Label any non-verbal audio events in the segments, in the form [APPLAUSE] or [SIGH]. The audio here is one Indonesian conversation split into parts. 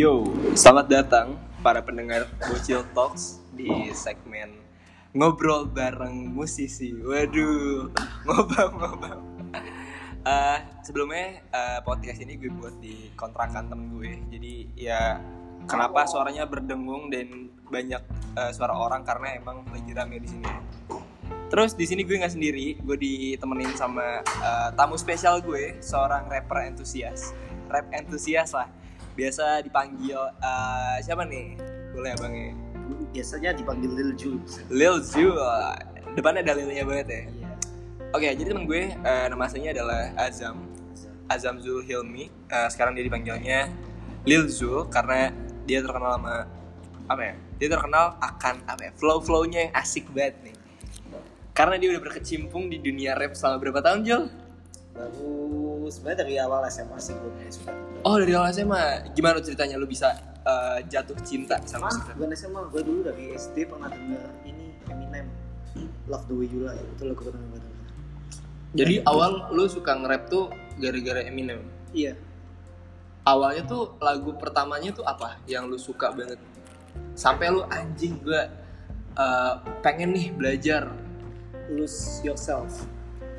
Yo, selamat datang para pendengar Bocil Talks di segmen ngobrol bareng musisi. Waduh, ngobam ngobam. Eh, sebelumnya eh, podcast ini gue buat di kontrakan temen gue. Jadi ya kenapa suaranya berdengung dan banyak eh, suara orang karena emang lagi rame di sini. Terus di sini gue nggak sendiri, gue ditemenin sama eh, tamu spesial gue, seorang rapper entusias, rap entusias lah. Biasa dipanggil eh, siapa nih? Boleh ya bang ya? biasanya dipanggil Lil Ju. Lil Zul. Depannya ada lilnya banget ya. Iya. Oke, jadi temen gue eh, nama aslinya adalah Azam. Azam Zul Hilmi. Eh, sekarang dia dipanggilnya Lil Zul karena dia terkenal sama apa ya? Dia terkenal akan apa ya? Flow-flownya yang asik banget nih. Karena dia udah berkecimpung di dunia rap selama berapa tahun, Jul? Baru sebenarnya dari awal SMA sih gue kayak suka. Oh, dari awal SMA. Gimana ceritanya lu bisa eh, jatuh cinta sama Sama musik bukan SMA, gue dulu dari SD pernah denger ini Eminem Love the Way You Lie itu lagu pertama gue denger. Jadi awal lu suka nge-rap tuh gara-gara Eminem. Iya. awalnya tuh lagu pertamanya tuh apa yang lu suka banget sampai lu anjing gue uh, pengen nih belajar Lose Yourself.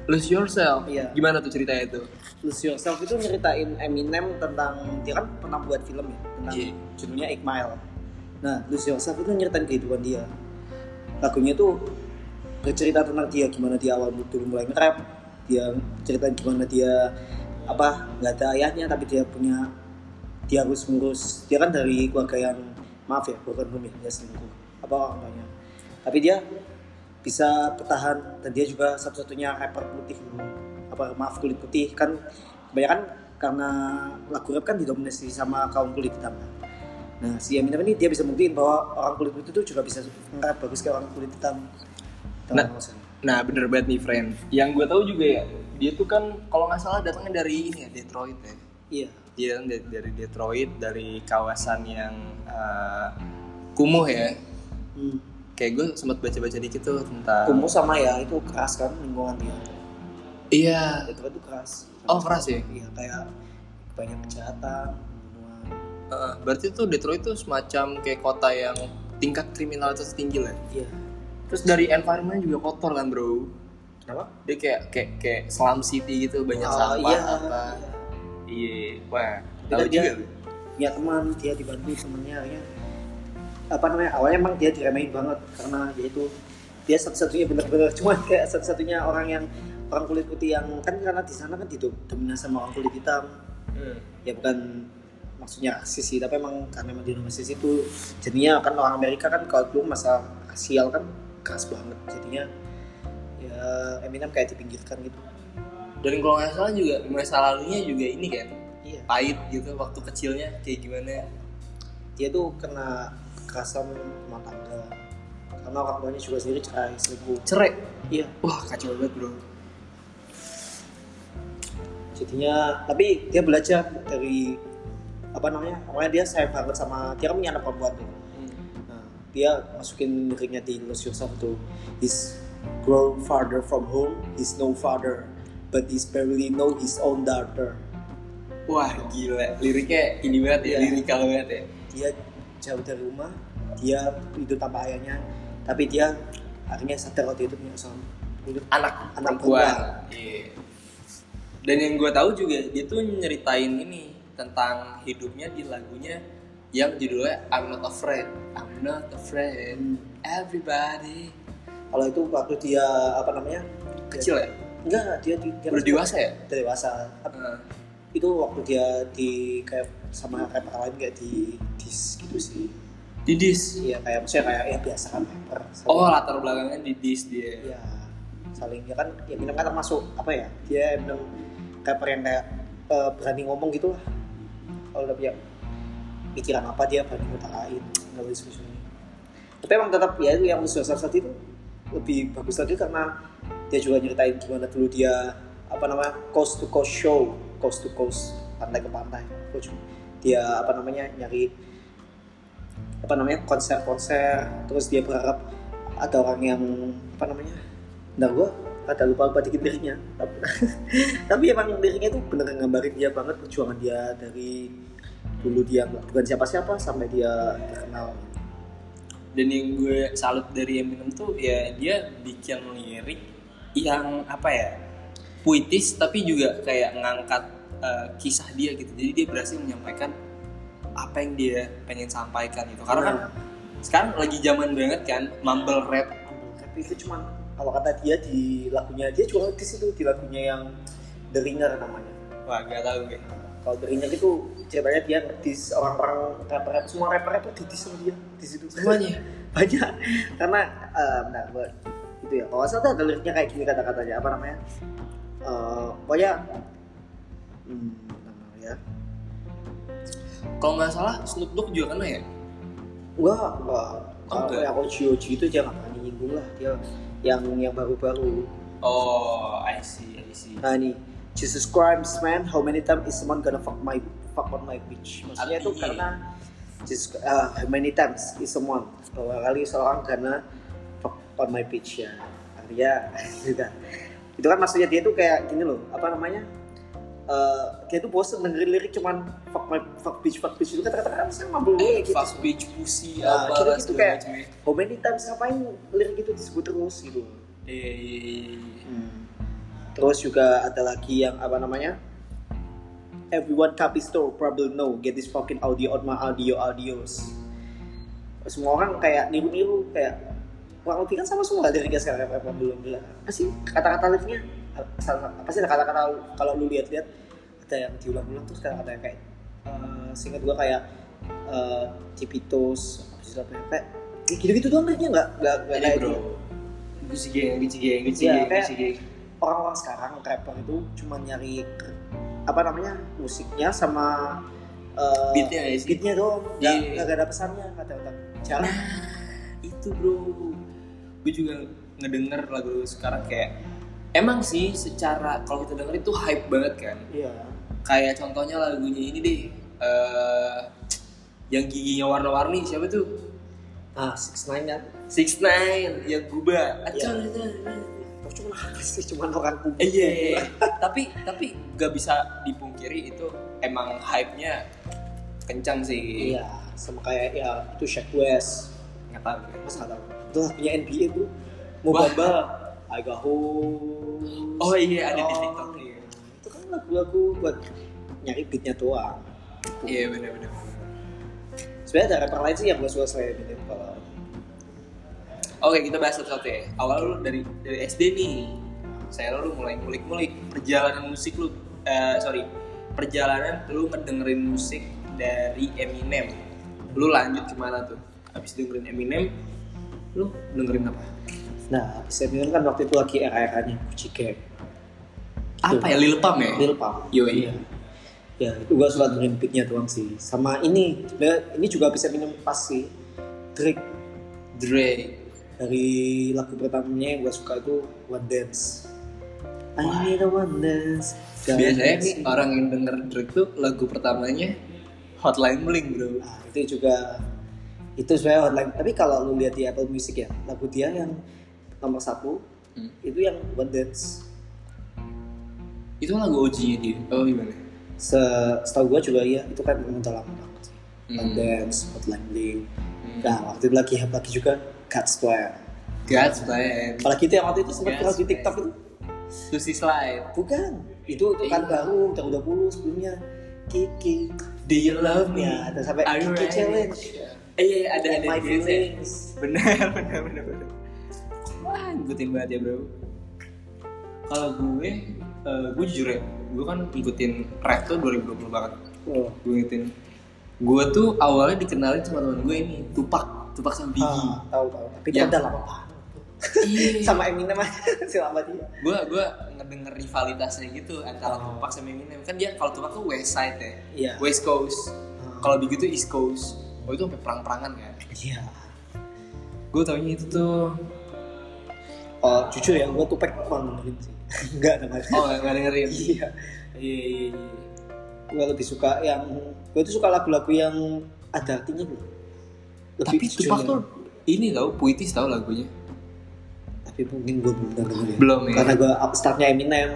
Lose yourself Iya. gimana tuh ceritanya itu Lose Yourself itu nyeritain Eminem tentang dia kan pernah buat film ya tentang Iya. judulnya 8 Mile. Nah, Lose Yourself itu nyeritain kehidupan dia. Lagunya tuh bercerita tentang dia gimana dia awal dulu mulai nge-rap, dia ceritain gimana dia apa nggak ada ayahnya tapi dia punya dia harus ngurus dia kan dari keluarga yang maaf ya bukan home ya dia selingkuh apa orang tuanya tapi dia bisa bertahan dan dia juga satu-satunya rapper putih apa maaf kulit putih kan kebanyakan karena lagu rap kan didominasi sama kaum kulit hitam nah si Eminem ini dia bisa buktiin bahwa orang kulit putih itu juga bisa nge-rap bagus kayak orang kulit hitam Nah. maksudnya? nah bener banget nih friend yang gue tahu juga ya dia tuh kan kalau nggak salah datangnya dari ini ya Detroit ya iya dia dari Detroit dari kawasan yang uh, kumuh ya hmm. Kayak gue sempat baca-baca dikit tuh tentang kumuh sama ya itu keras kan lingkungan dia iya itu kan tuh keras Oh, keras ya? iya kayak banyak kejahatan Uh, berarti tuh Detroit tuh semacam kayak kota yang tingkat kriminalitas tinggi lah. iya Terus dari environment juga kotor kan bro. kenapa Dia kayak kayak kayak slum city gitu banyak Oh, sampah iya, apa. iya. Iya, wah. Tahu dia- juga. lu. ya teman dia dibantu temennya akhirnya apa namanya awalnya emang dia diremehin banget karena dia itu dia satu-satunya benar-benar cuma kayak satu-satunya orang yang orang kulit putih yang kan karena di sana kan didominasi sama orang kulit hitam Hmm. ya bukan maksudnya rasis sih tapi emang karena emang didominasi itu jadinya kan orang Amerika kan kalau dulu masa rasial kan keras banget jadinya ya Eminem kayak dipinggirkan gitu Dan kalau nggak salah juga masa lalunya juga ini kan iya pahit gitu waktu kecilnya kayak gimana. dia tuh kena kekerasan rumah tangga karena orang tuanya juga sendiri cerai selingkuh Cerai. iya Wah kacau banget bro. jadinya tapi dia belajar dari apa namanya awalnya dia sayang banget sama dia kan punya anak perempuan tuh Hmm. nah, dia masukin liriknya di Lose Yourself tuh he's grow farther from home he's no father but he's barely know his own daughter Wah gila, liriknya ini banget ya, Iya. lirikal banget ya. dia jauh dari rumah dia hidup tanpa ayahnya tapi dia akhirnya sadar waktu itu punya seorang hidup anak Anak perempuan. perempuan. Iya. Dan yang gue tahu juga dia tuh nyeritain ini tentang hidupnya di lagunya yang judulnya I'm Not Afraid. I'm Not Afraid. Hmm. Everybody. kalau itu waktu dia apa namanya Kecil ya? enggak dia, dia, dia Udah dewasa ya? Dewasa. Itu waktu dia di kayak sama rapper lain kayak di dis gitu sih. Didis. iya kayak maksudnya kayak ya biasa kan rapper. Saling- Oh latar belakangnya didis dia. iya saling ya kan ya Eminem kan termasuk apa ya dia Eminem rapper yang kayak eh, berani ngomong gitu lah. Kalau udah punya pikiran apa dia berani ngutarain nggak boleh diskusi tapi emang tetap ya itu yang musuh saat itu lebih bagus lagi karena dia juga nyeritain gimana dulu dia apa namanya coast to coast show coast to coast pantai ke pantai. Dia apa namanya nyari apa namanya konser-konser. Terus dia berharap ada orang yang apa namanya nah gua ada lupa lupa dikit liriknya tapi, [LAUGHS] tapi emang liriknya tuh bener ngambarin dia banget perjuangan dia dari dulu dia bukan siapa-siapa sampai dia terkenal. Dan yang gue salut dari Eminem tuh ya dia bikin lirik yang apa ya puitis tapi juga kayak ngangkat uh, kisah dia gitu. Jadi dia berhasil menyampaikan apa yang dia pengen sampaikan gitu. Karena kan sekarang lagi zaman banget kan mumble rap. Tapi itu cuman kalau kata dia di lagunya dia cuma di situ di lagunya yang The Ringer namanya. Wah gak tahu gue kalau The Ringer itu ceritanya dia ngedis orang-orang rapper semua rapper rapper di sama dia di situ. Semuanya? [LAUGHS] Banyak. Karena eh bentar gua itu ya. Kalau salah tuh ada liriknya kayak gini kata-katanya. Apa namanya Eh pokoknya hmm, ya. Kalau nggak salah Snoop Dogg juga kena ya? Enggak enggak kalau Enggak. yang Oji itu pernah nyinggung lah. Dia yang yang baru-baru. Oh I see I see. Nah ini. Jesus Christ man, how many times is someone gonna fuck my fuck on my bitch? Maksudnya itu karena Jesus, uh, how many times is someone? Bahwa kali seorang gonna fuck on my bitch ya. Artinya juga [LAUGHS] itu kan maksudnya dia tuh kayak gini loh, apa namanya? Eh, dia tuh bosen dengerin lirik cuman fuck my fuck bitch fuck bitch itu kata-kata kan saya mabul eh, gitu. fast beach pussy Nah, apa kira gitu kayak- macamnya. How many times ngapain lirik itu disebut terus gitu. Iya, iya, iya, iya. Terus juga ada lagi yang apa namanya? Everyone copy store probably know get this fucking audio on my audio audios. Semua orang kayak niru-niru kayak kurang lebih kan sama semua liriknya sekarang apa belum bilang. Apa sih kata-kata liriknya? Salah- Apa sih kata-kata kalau lu lihat-lihat ada yang diulang-ulang terus kadang ada yang kayak eh singkat gua kayak eh Cipitos apa sih apa ya, kayak gitu-gitu doang liriknya nggak nggak nggak kayak bro, gitu. Gucci Gang, Gucci Gang, Gucci Iya, Gucci Gang. orang-orang sekarang rapper itu cuma nyari apa namanya musiknya sama uh, Beatnya ya sih? beatnya doang nggak Iya. nggak ada pesannya kata-kata jalan itu bro gue juga ngedenger lagu sekarang kayak emang sih secara kalau kita denger itu hype banget kan? Iya. Kayak contohnya lagunya ini deh eh yang giginya warna-warni siapa tuh? Ah six nine kan? Six Nine yang gubah Iya. Acang, oh, cuma sih? Cuma orang kubu Eh, iya iya, iya. tapi tapi gak bisa dipungkiri itu emang hype-nya kencang sih. Iya sama kayak ya itu Shaq West. Nggak tahu. Masa nggak tahu? itu lagunya NBA tuh mau I got home oh iya ada di TikTok iya itu kan lagu-lagu buat nyari beatnya doang iya benar-benar sebenarnya ada rapper lain sih yang gue suka selain ini kalau Oke kita bahas satu-satu ya. Awal lu dari dari SD nih. Saya lu mulai ngulik-ngulik perjalanan musik lu. eh, sorry, perjalanan lu ngedengerin musik dari Eminem. Lu lanjut ke mana tuh? Abis dengerin Eminem, lu dengerin apa? Nah, habis Eminem kan waktu itu lagi era-eranya Gang. Apa ya Lil Pump ya? Lil Pump. Yoi. Iya. Ya, itu gua suka dengerin beatnya doang sih. Sama ini, sebenarnya ini juga habis Eminem pas sih. Drake Dre. dari lagu pertamanya yang gua suka itu One Dance. I need a one dance. Biasanya nih orang yang denger Drake tuh lagu pertamanya Hotline Bling bro. Nah, itu juga itu sebenarnya online. Tapi kalau lu lihat di Apple Music ya, lagu dia yang nomor satu Hmm. itu yang One Dance. Itu lagu OG-nya dia. Oh gimana? Se setahu gua juga iya, itu kan memang udah lama banget. sih. One Hmm. Dance, Hotline Bling. Hmm. Nah, waktu itu lagi lagi juga God's Plan. God's Plan. Apalagi itu yang waktu itu sempat viral di. TikTok itu. Susi Slide. Bukan. Itu itu kan Iya. baru tahun 20 sebelumnya. Kiki. Do you love me? Ya, ada sampai Kiki? Challenge. Eh, iya, ada ada My feelings. Benar, [LAUGHS] benar, benar, benar. Wah, ngikutin banget ya bro. Kalau gue, eh, gue jujur ya, gue kan ngikutin rap tuh 2020 banget. Oh. Gue ngikutin. Gue tuh awalnya dikenalin sama teman gue ini, Tupac, Tupac sama Biggie. Ah, tahu tahu. Tapi Ya. udah lama banget. Iya. [LAUGHS] Sama Eminem lama [LAUGHS] dia. gue gue ngedenger rivalitasnya gitu antara Oh. Tupac sama Eminem. Kan dia kalau Tupac tuh West Side ya, Iya. West Coast. Ah. Kalau Biggie tuh East Coast. Oh itu sampai perang-perangan kan. Iya. Gue taunya itu tuh Oh, jujur ya, gua tuh pek kurang dengerin sih. [LAUGHS] Enggak namanya. Oh nggak dengerin. [LAUGHS] Iya. Iya iya iya. Gua lebih suka yang gua tuh suka lagu-lagu yang ada artinya loh. Tapi Tupac ya. tuh ini tau puitis tau lagunya. tapi mungkin gua belum dengerin. Belum ya. Karena gua up startnya Eminem.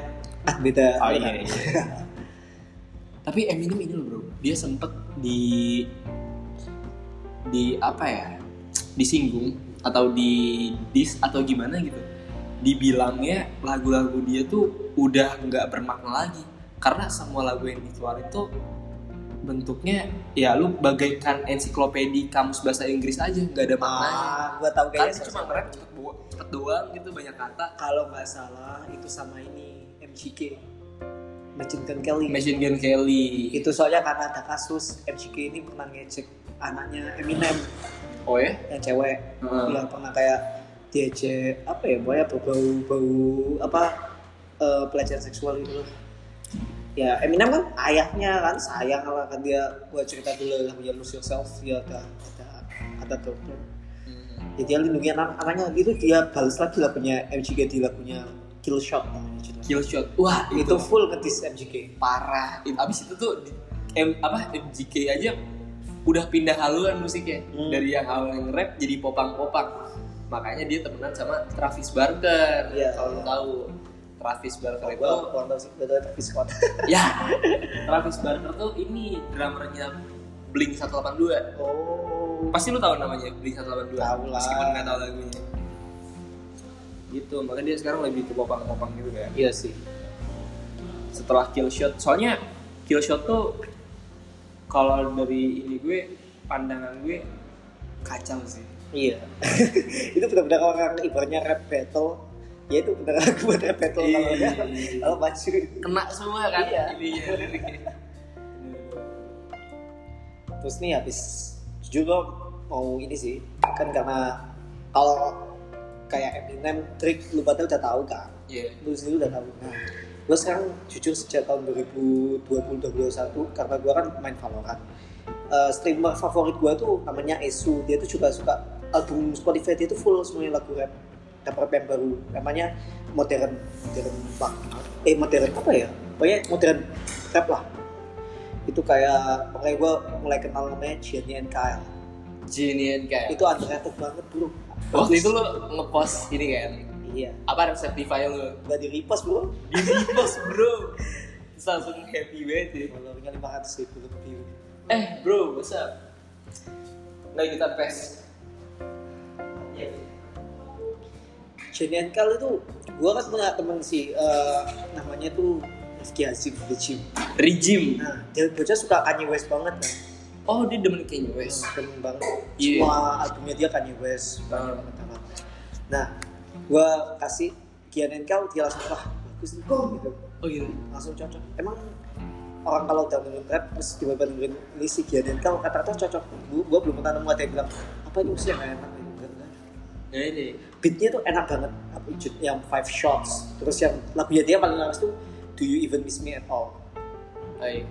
Ah, beda. Oh iya iya. [LAUGHS] tapi Eminem ini loh bro dia sempet di di apa ya disinggung atau di dis atau gimana gitu. Dibilangnya lagu-lagu dia tuh udah nggak bermakna lagi. Karena semua lagu yang dikeluarin tuh bentuknya ya lu bagaikan ensiklopedi kamus bahasa Inggris aja nggak ada maknanya. Ah gua tahu kan kayaknya cuma nge-rap cepet, cepet doang gitu banyak kata. Kalau nggak salah itu sama ini MGK Machine Gun Kelly. Machine Gun Kelly. Itu soalnya karena ada kasus MGK ini pernah ngecek anaknya Eminem. Oh ya? Yang cewek. Heeh. yang pernah kayak diajak apa ya pokoknya bau bau apa eh, pelecehan seksual gitu loh ya Eminem kan ayahnya kan sayang lah kan dia gua cerita dulu lagunya Lose Yourself dia ada ada ada dokter. Ya dia lindungi anak anaknya gitu dia balas lagi lagunya MGK di lagunya Kill Shot. Kill Shot. Wah itu full ngetis MGK parah. Abis itu tuh M, apa MGK aja udah pindah haluan musiknya. Hmm. dari yang awalnya rap jadi popang-popang. Makanya dia temenan sama Travis Barker Iya, kalau iya. tahu. Travis Barker itu gua kurang tahu sih betul tapi Scott. [LAUGHS] Ya [LAUGHS] Travis Barker tuh ini drummernya Blink 182 oh. Pasti lu tahu namanya Blink 182 Tahu lah. meskipun nggak tahu lagunya. Gitu makanya dia sekarang lebih ke popang-popang gitu kan iya sih. Setelah kill shot soalnya kill shot tuh kalau dari ini gue pandangan gue kacau sih Iya. [LAUGHS] itu benar-benar orang ibaratnya rap battle. Ya itu benar lagu buat rap battle kalau Iya. ya. [LAUGHS] Kalau maju. kena semua kan Iya. ini ya liriknya Terus nih habis jujur gue mau ini sih kan karena kalau kayak Eminem trik lu pada udah tahu kan. Iya. Lu sendiri udah tahu. Nah, gue sekarang jujur sejak tahun 2020-2021 karena gue kan main Valorant. Eh, streamer favorit gue tuh namanya Esu. Dia tuh juga suka album Spotify dia tuh full semuanya lagu rap. Rap rap yang baru. Namanya modern modern bang. Eh modern apa ya? Pokoknya modern rap lah. Itu kayak makanya gue mulai kenal namanya Gianni and Kyle. Jinian kayak Itu underrated banget bro. waktu itu lo ngepost ini kan Iya. apa Receptify lo Gak di repost bro. di repost bro terus langsung happy banget ya Followernya 500 ribu lebih. eh bro what's up nggak kita pes Jenny Kal itu gue kan punya temen sih eh, namanya tuh Rifki Hazim The Gym. regime Nah dia bocah suka Kanye West banget kan. oh dia demen Kanye West Demen banget. Iya. Semua albumnya dia Kanye West. Ah. banget banget. Nah gue kasih Kian Kal dia langsung wah bagus nih kok gitu. oh gitu Langsung cocok. Emang orang kalau udah dengerin rap terus tiba-tiba dengerin ini si Kian Kal kata-kata cocok. Gue belum pernah nemu ada yang bilang apa ini usia nggak enak Enggak, enggak. ya ini. Beatnya tuh enak banget. Apa yang five shots. Terus yang lagunya dia paling laris tuh do you even miss me at all? Hai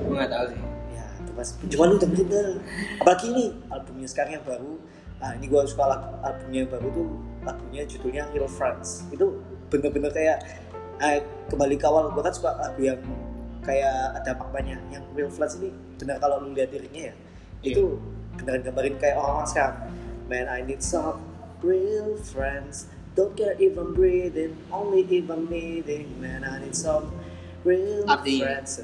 gue nggak tahu sih. Ya itu pas. Cuma lu dengerin deh. Apalagi ini albumnya sekarang yang baru. Nah ini gue suka lagu, albumnya yang baru tuh lagunya judulnya Real Friends. Itu bener-bener kayak eh, kembali ke awal gue kan suka lagu yang kayak ada maknanya. Yang Real Friends ini bener kalau lu lihat liriknya ya itu beneran gambarin kayak orang-orang sekarang. Man I need some real friends. Don't care if I'm breathing only if I'm meeting man I need some real Arti- friends.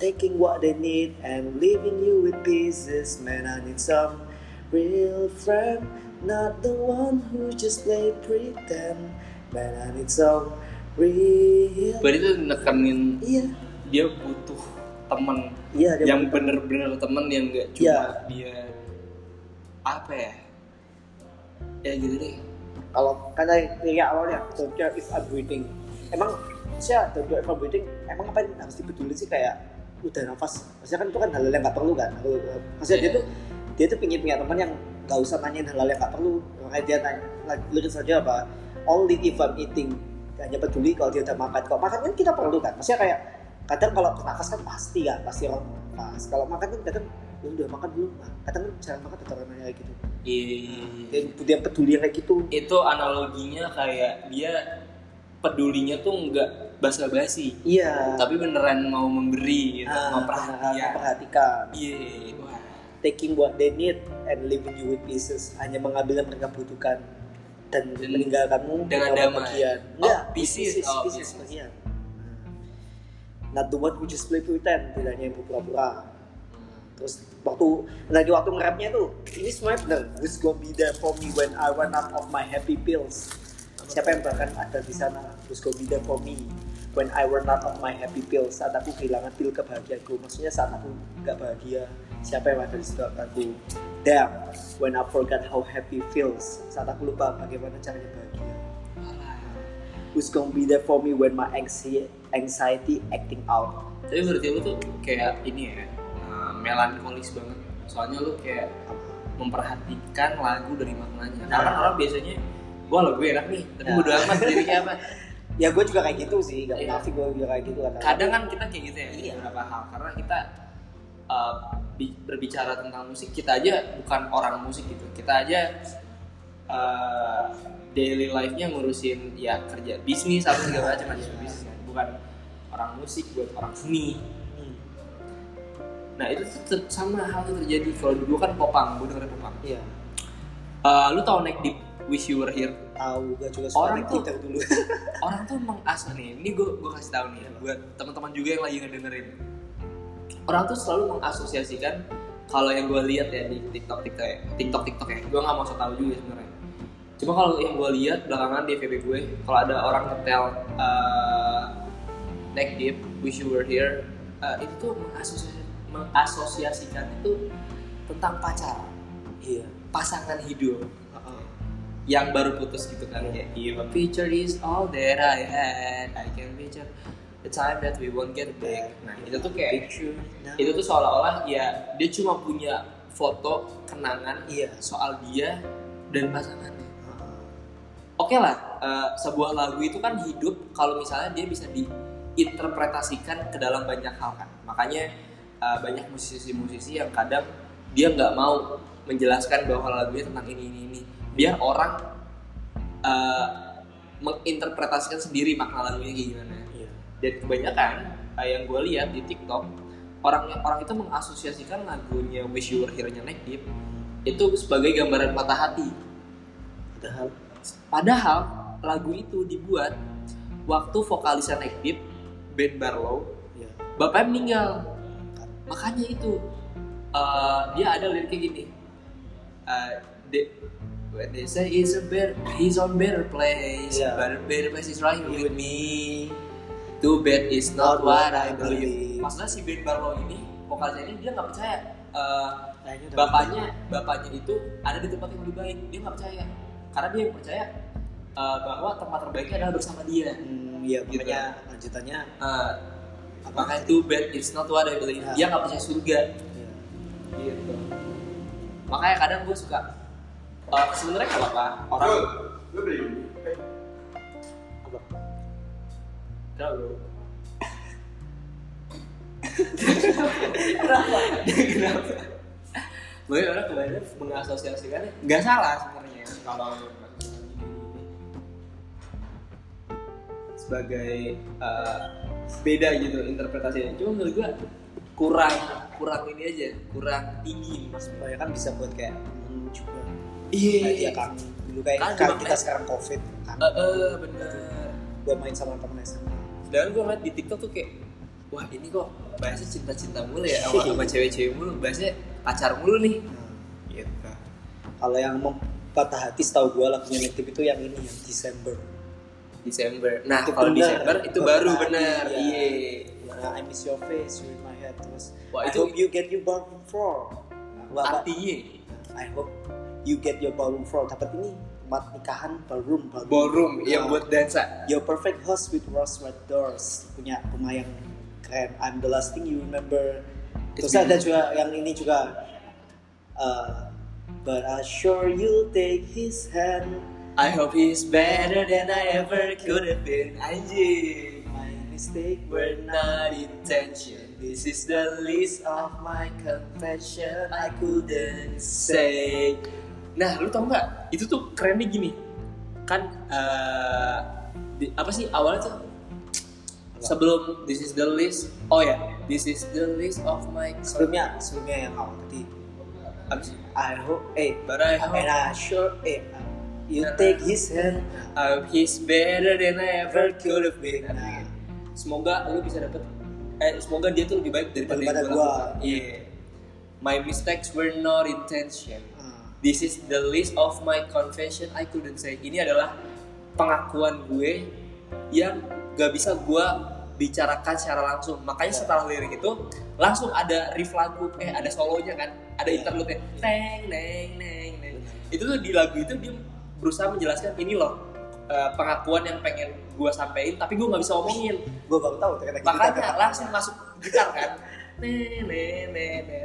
Taking what they need and leaving you with pieces. Man I need some real friend not the one who just play pretend man I need some real berarti tuh nekenin iya. dia butuh temen iya dia yang bener. bener-bener temen yang nggak cuma Iya. dia. Apa ya? Ya gitu deh. Kalau karena lirik awalnya don't care if I'm breathing emang saya don't care if I'm breathing emang apa yang harus dipeduli sih? Kayak udah nafas. Maksudnya kan itu kan hal-hal yang nggak perlu kan? Maksudnya dia Iya. tuh dia tuh pingin punya teman yang nggak usah nanyain hal-hal yang nggak perlu. Makanya dia nanya lirik saja apa only if I'm eating. Hanya peduli kalau dia udah makan. Kalau makan kan kita perlu kan. Maksudnya kayak kadang kalau nafas kan pasti kan pasti orang nafas kalau makan kan kadang "Lu udah makan belum Nah, kadang kan jarang makan orang nanya kayak gitu. Iya. dia, dia peduli kayak gitu. Itu analoginya kayak dia pedulinya tuh nggak basa-basi. Iya. Tapi beneran mau memberi gitu, Ah, mau perhatian. memperhatikan. Iya. wah taking what they need and leaving you with pieces hanya mengambil yang mereka butuhkan dan, Dan- meninggalkanmu dengan damai. bagian Oh, enggak pieces. pieces, Oh, pieces pieces. bagian not the one who just play pretend tidak hanya yang pura-pura terus waktu lagi waktu nge-rapnya tuh ini semuanya bener. Who's gonna be there for me when I run out of my happy pills. Siapa yang bahkan ada di sana who's gonna be there for me when I run out of my happy pills. Saat aku kehilangan pil kebahagiaanku. Maksudnya saat aku nggak bahagia siapa yang ada di situ aku damn when I forgot how happy feels saat aku lupa bagaimana caranya bahagia who's gonna be there for me when my anxiety anxiety acting out Tapi berarti lu tuh kayak ini ya, uh, melankolis banget. Soalnya lu kayak memperhatikan lagu dari maknanya. Karena kan orang biasanya, gua lagu enak nih, tapi Ya. bodo amat jadi kayak apa. ya gue juga kayak gitu sih gak Iya. munafik gue juga kayak gitu kan Kadang kan kita kayak gitu ya, Iya. beberapa hal. Karena kita uh, bi- berbicara tentang musik, kita aja bukan orang musik gitu. Kita aja uh, daily life-nya ngurusin ya kerja bisnis apa segala macam aja bisnis kan. bukan orang musik buat orang seni Hmm, Nah itu sama halnya terjadi kalau dulu kan popang, gue dengerin popang. iya Eh, lu tau Neck Deep, Wish You Were Here? tahu gue juga suka Orang tuh- dulu [LAUGHS] Orang tuh mengasah nih, ini gue gue kasih tahu nih ya, buat teman-teman juga yang lagi ngedengerin. Orang tuh selalu mengasosiasikan kalau yang gue lihat ya di TikTok TikTok ya, TikTok TikTok ya, gue nggak mau so tau juga sebenarnya. Cuma kalau yang gue lihat belakangan di FB gue, kalau ada orang ngetel uh, Neck Deep, Wish You Were Here, uh, itu tuh mengasosiasi- mengasosiasikan itu tentang pacar, iya. Pasangan hidup. Yang baru putus gitu kan kayak if a picture is all that I had. I can picture the time that we won't get back nah itu tuh kayak Picture now. itu tuh seolah-olah ya dia cuma punya foto kenangan Iya. soal dia dan pasangannya Heeh. oke lah eh, sebuah lagu itu kan hidup kalau misalnya dia bisa diinterpretasikan ke dalam banyak hal kan makanya eh, banyak musisi-musisi yang kadang dia nggak mau menjelaskan bahwa lagunya tentang ini ini ini biar orang eh, menginterpretasikan sendiri makna lagunya kayak gimana dan kebanyakan eh, yang gue lihat di TikTok orang orang itu mengasosiasikan lagunya Wish You Were Here-nya Neck Deep itu sebagai gambaran patah hati padahal Padahal lagu itu dibuat waktu vokalisnya Neck Deep, Ben Barlow, iya bapaknya meninggal. kan Makanya itu eh, dia ada liriknya gini. They- when they say it's a better, he's on better place, Iya. but better place is right with me. Too bad it's not what I believe. Maksudnya si Ben Barlow ini vokalisnya ini dia nggak percaya. Eh, udah bapaknya bapaknya itu ada di tempat yang lebih baik. Dia nggak percaya. Karena dia yang percaya uh, bahwa tempat terbaiknya adalah bersama dia. Hmm, iya Gitu. makanya lanjutannya uh, makanya too bad it's not what I believe. Ya. dia nggak percaya surga. Iya. gitu. Makanya kadang gue suka uh, sebenarnya kalau apa orang Lu beli Kenapa bro? Kenapa? Kenapa? Mungkin orang kebanyakan mengasosiasikannya nggak salah sebenarnya kalau mengasosiasikan sebagai uh, beda gitu interpretasinya. Cuma menurut gua kurang kurang ini aja, kurang tinggi maksudnya. supaya kan bisa buat kayak hmm, juga Iya, kayak dia kan dulu kayak Kan kan kita sekarang covid kan Eh, eh, bener. gua main sama temen SMA Sedangkan gue ngeliat di TikTok tuh kayak Wah ini kok bahasnya cinta-cinta mulu ya sama, sama [LAUGHS] cewek-cewek mulu Bahasnya pacar mulu nih. Nah, Gitu kalau yang mem- patah hati setahu gua lagunya Deep itu yang ini yang December. Desember Nah Itu kalau bener. Desember itu baru bener iya. Iya. Nah, I miss your face, you in my head. Terus Wah, I itu- hope you get your ballroom floor. Wah, Pak, Artinya I hope you get your ballroom floor. Dapat ini tempat nikahan ballroom ballroom, Ballroom yang Nah, buat dansa Your perfect house with rose red doors punya rumah yang keren. I'm the last thing you remember. Terus ada juga yang ini juga. uh, but I sure you'll take his hand. I hope he's better than I ever could have been Anjing My mistake We're not intention This is the least of my confession. I couldn't say. Nah, lu tau nggak? Itu tuh kerennya gini. Kan eh, di- apa sih awalnya tuh sebelum this is the list. Oh ya, this is the list of my Sebelumnya, sebelumnya yang awal tadi. sih? I hope, eh, But I hope and I sure, eh, you take his hand. I hope he's better than I ever could have been. Nah, Semoga lu bisa dapet eh semoga dia tuh lebih baik daripada, Daripada gua. Iya. My mistakes were not intention. This is the list of my confession I couldn't say. Ini adalah pengakuan gue yang gak bisa gue bicarakan secara langsung. Makanya setelah lirik itu langsung ada riff lagu, eh ada solonya kan, ada Iya. interlude-nya, neng neng neng neng. Itu tuh di lagu itu dia berusaha menjelaskan ini loh eh, pengakuan yang pengen gue sampein, tapi gue nggak bisa omongin. gue baru tahu ternyata. Makanya langsung masuk gitar kan. [LAUGHS]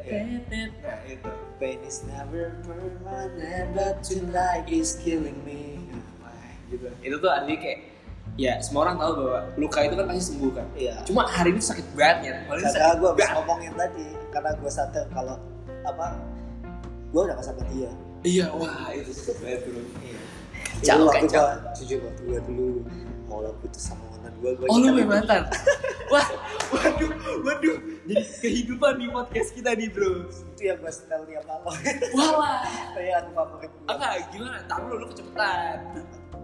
Nah itu. Pain is never permanent, but tonight is killing me. gitu itu tuh artinya kayak ya semua orang tahu bahwa luka itu kan pasti sembuh kan Iya. cuma hari ini sakit banget ya Karena gue habis ngomongin tadi, karena gue sadar kalau apa, gue udah gak sama dia. iya wah itu sakit banget bro Iya. Dulu waktu kacau. gue, jujur waktu gue dulu mau putus sama mantan gue, gue oh lu punya mantan [LAUGHS] wah waduh waduh jadi kehidupan di podcast kita nih bro Itu yang gue setel tiap malam. wah Tapi aku favorit gue. enggak gimana tak lu lu kecepatan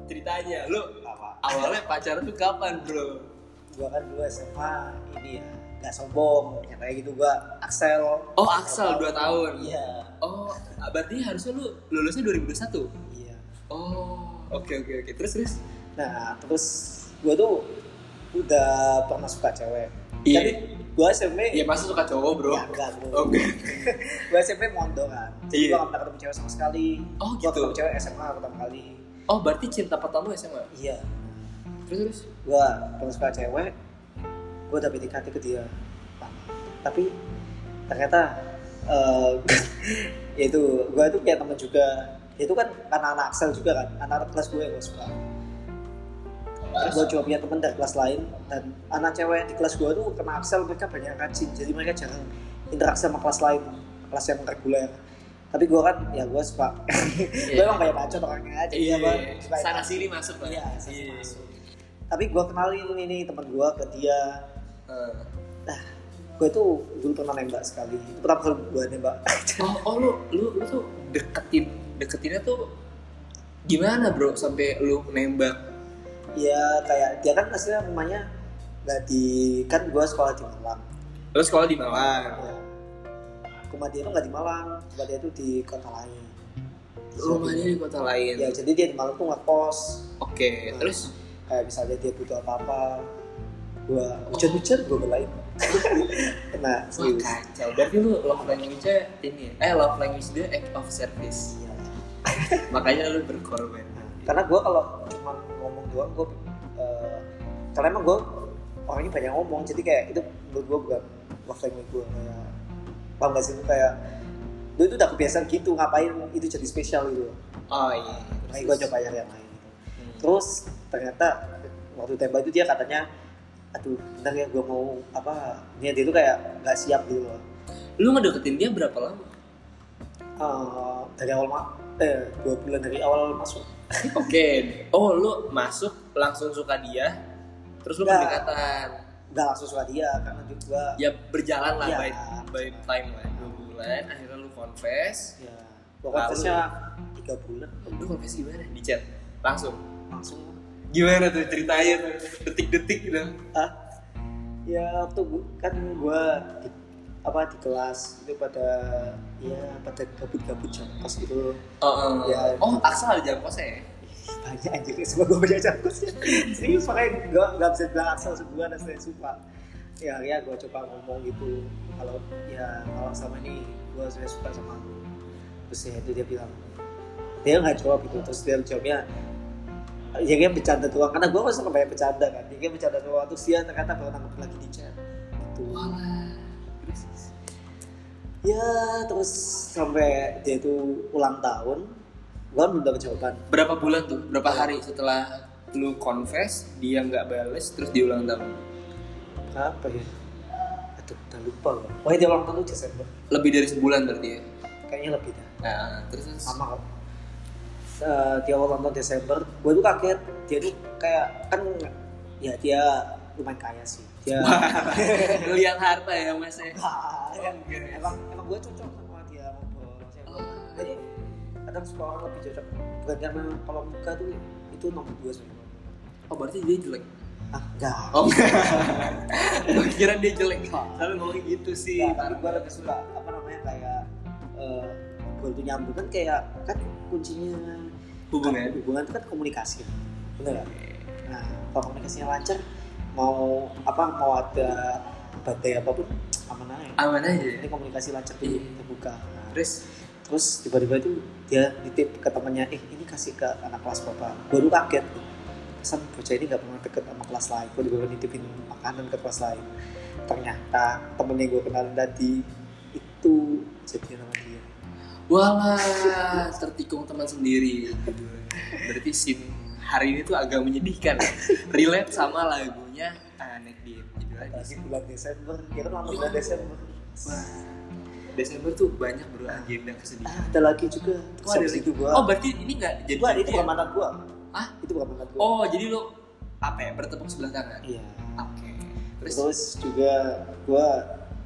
ceritanya lu Apa? awalnya pacaran tuh kapan bro Gue kan dulu SMA, ini ya, gak sombong. Katanya gitu gue Axel. oh Axel 2 tahun Iya. oh berarti harusnya lu lulusnya 2021 Iya. oh oke oke oke terus terus Nah, terus gue tuh udah pernah suka cewek. Iya. Jadi gue SMP ya masa suka cowok bro Ya, enggak bro. Oke. [LAUGHS] gue SMP mondok kan. Jadi Iya. gue gak pernah ketemu cewek sama sekali. Oh, Gue gitu. ketemu cewek SMA pertama kali. Oh berarti cinta pertama SMA? Iya. Terus terus? Gue pernah suka cewek. Gue udah PDKT ke dia. Tapi ternyata eh [LAUGHS] ya itu gue tuh punya temen juga. Itu kan anak-anak Axel juga kan. Anak-anak kelas gue yang gue suka. Gue cuma punya temen dari kelas lain dan anak cewek di kelas gue tuh kena Axel mereka banyak rajin jadi mereka jarang interaksi sama kelas lain kelas yang reguler tapi gue kan ya gue suka [LAUGHS] gue emang banyak bacot orangnya aja Iya, Bang. Suka sana sini masuk lah. iya sana Iya. masuk. tapi gue kenalin ini temen gue ke dia Eh. nah gue tuh dulu pernah nembak sekali itu pertama kali gue nembak [LAUGHS] Oh, oh lu, lu, lu tuh deketin, deketinnya tuh gimana bro sampai lu nembak? Ya kayak dia kan aslinya rumahnya nggak di kan gue sekolah di Malang Lu sekolah di Malang. Ya. rumah dia tuh nggak di Malang rumah dia tuh di kota lain Rumahnya di kota lain. ya jadi dia di Malang tuh ngekos Oke, terus kayak misalnya dia butuh apa-apa gua hujan-hujan gua belain [LAUGHS] nah serius kacau. Berarti lu love language-nya ini ya? Eh love language dia act of service. Iya. Makanya lu berkorban. Karena gua kalau cuma ngomong doang gua eh, karena emang gua orangnya banyak ngomong jadi kayak itu menurut gua bukan love language gua kayak paham gak sih lu kayak lu itu udah kebiasaan gitu ngapain itu jadi spesial gitu Oh iya. makanya gua coba yang lain gitu Hmm. terus ternyata waktu tembak itu dia katanya aduh bentar ya gue mau apa niat dia tuh kayak nggak siap gitu loh Lu ngedeketin dia berapa lama? Eh, dari awal eh dua bulan dari awal masuk [LAUGHS] Oke. Oh, lu masuk langsung suka dia, terus lu Nggak. pendekatan. nggak langsung suka dia karena juga Ya berjalan lah Iya. by, by time lah, dua bulan. Akhirnya lu confess. ya tesnya tiga bulan Lu confess gimana? Di chat? Langsung? langsung Gimana tuh ceritanya tuh? Detik-detik gitu. ah ya waktu gua- kan gue di apa di kelas itu pada ya pada gabut-gabut jam kos gitu. Oh, oh. Ya. oh Axel ada jam kosnya ya? banyak anjir semua gue banyak jangkut ya serius makanya gue nggak bisa bilang asal sebuah dan saya suka. Ya ya gue coba ngomong gitu. Kalau ya kalau sama ini gue saya suka sama lu terus ya itu dia bilang. Dia nggak jawab gitu terus dia jawabnya ya dia bercanda doang. Karena gue kan suka banyak bercanda kan dia bercanda doang. Terus dia ternyata baru nangkep lagi di chat. Gitu. Walah. Ya terus sampai dia itu ulang tahun gue belum dapat jawaban. Berapa bulan tuh? Berapa hari setelah lu confess, dia nggak bales, terus dia ulang tahun? apa ya? Aduh udah lupa gue oh dia ulang tahun tuh Desember. Lebih dari sebulan berarti ya? kayaknya lebih dah. Nah, terus sama kok. Eh, dia ulang tahun Desember. Gue tuh kaget. Dia tuh kayak kan ya dia lumayan kaya sih dia [LAUGHS] Ngeliat harta ya mas ya? Wah, Oh, emang, emang, emang gue cocok sama dia ngobrol maksudnya Oh. jadi kadang suka orang lebih cocok. Bukan karena kalau muka tuh itu nomor dua sebenarnya. Oh berarti dia jelek? ah enggak. Oh [LAUGHS] Gue kira dia jelek. Selalu ngomong gitu sih Enggak, tapi gue lebih suka apa namanya kayak eh ngobrol tuh nyambung. Kan kayak kan kuncinya Hubungan. kan, hubungan itu kan komunikasi. Bener gak? nah kalau komunikasinya lancar mau apa mau ada badai apa pun aman aja. Aman aja. Ini komunikasi lancar tuh Iya. terbuka. Nah, Terus? Terus tiba-tiba itu dia nitip ke temannya eh ini kasih ke anak kelas bapak. Baru kaget. Pesan bocah ini nggak pernah deket sama kelas lain. Gue juga nitipin makanan ke kelas lain. Ternyata temennya gue kenalin tadi itu jadi nama dia. Walah Tertikung teman sendiri. Berarti scene hari ini tuh agak menyedihkan. [LAUGHS] Relate sama lagunya Anet Deep Gitu aja lagi bulan Desember. Kan lama bulan Desember. Wah, Desember tuh banyak bro agenda kesedihan. Ah, ada lagi juga. Oh, ada itu gua? Oh berarti ini gak jadi gua itu jadian? bukan mantan gua. Hah? itu bukan mantan gua. Oh jadi lo apa ya bertepuk sebelah tangan? iya. Oke. Terus, terus juga gua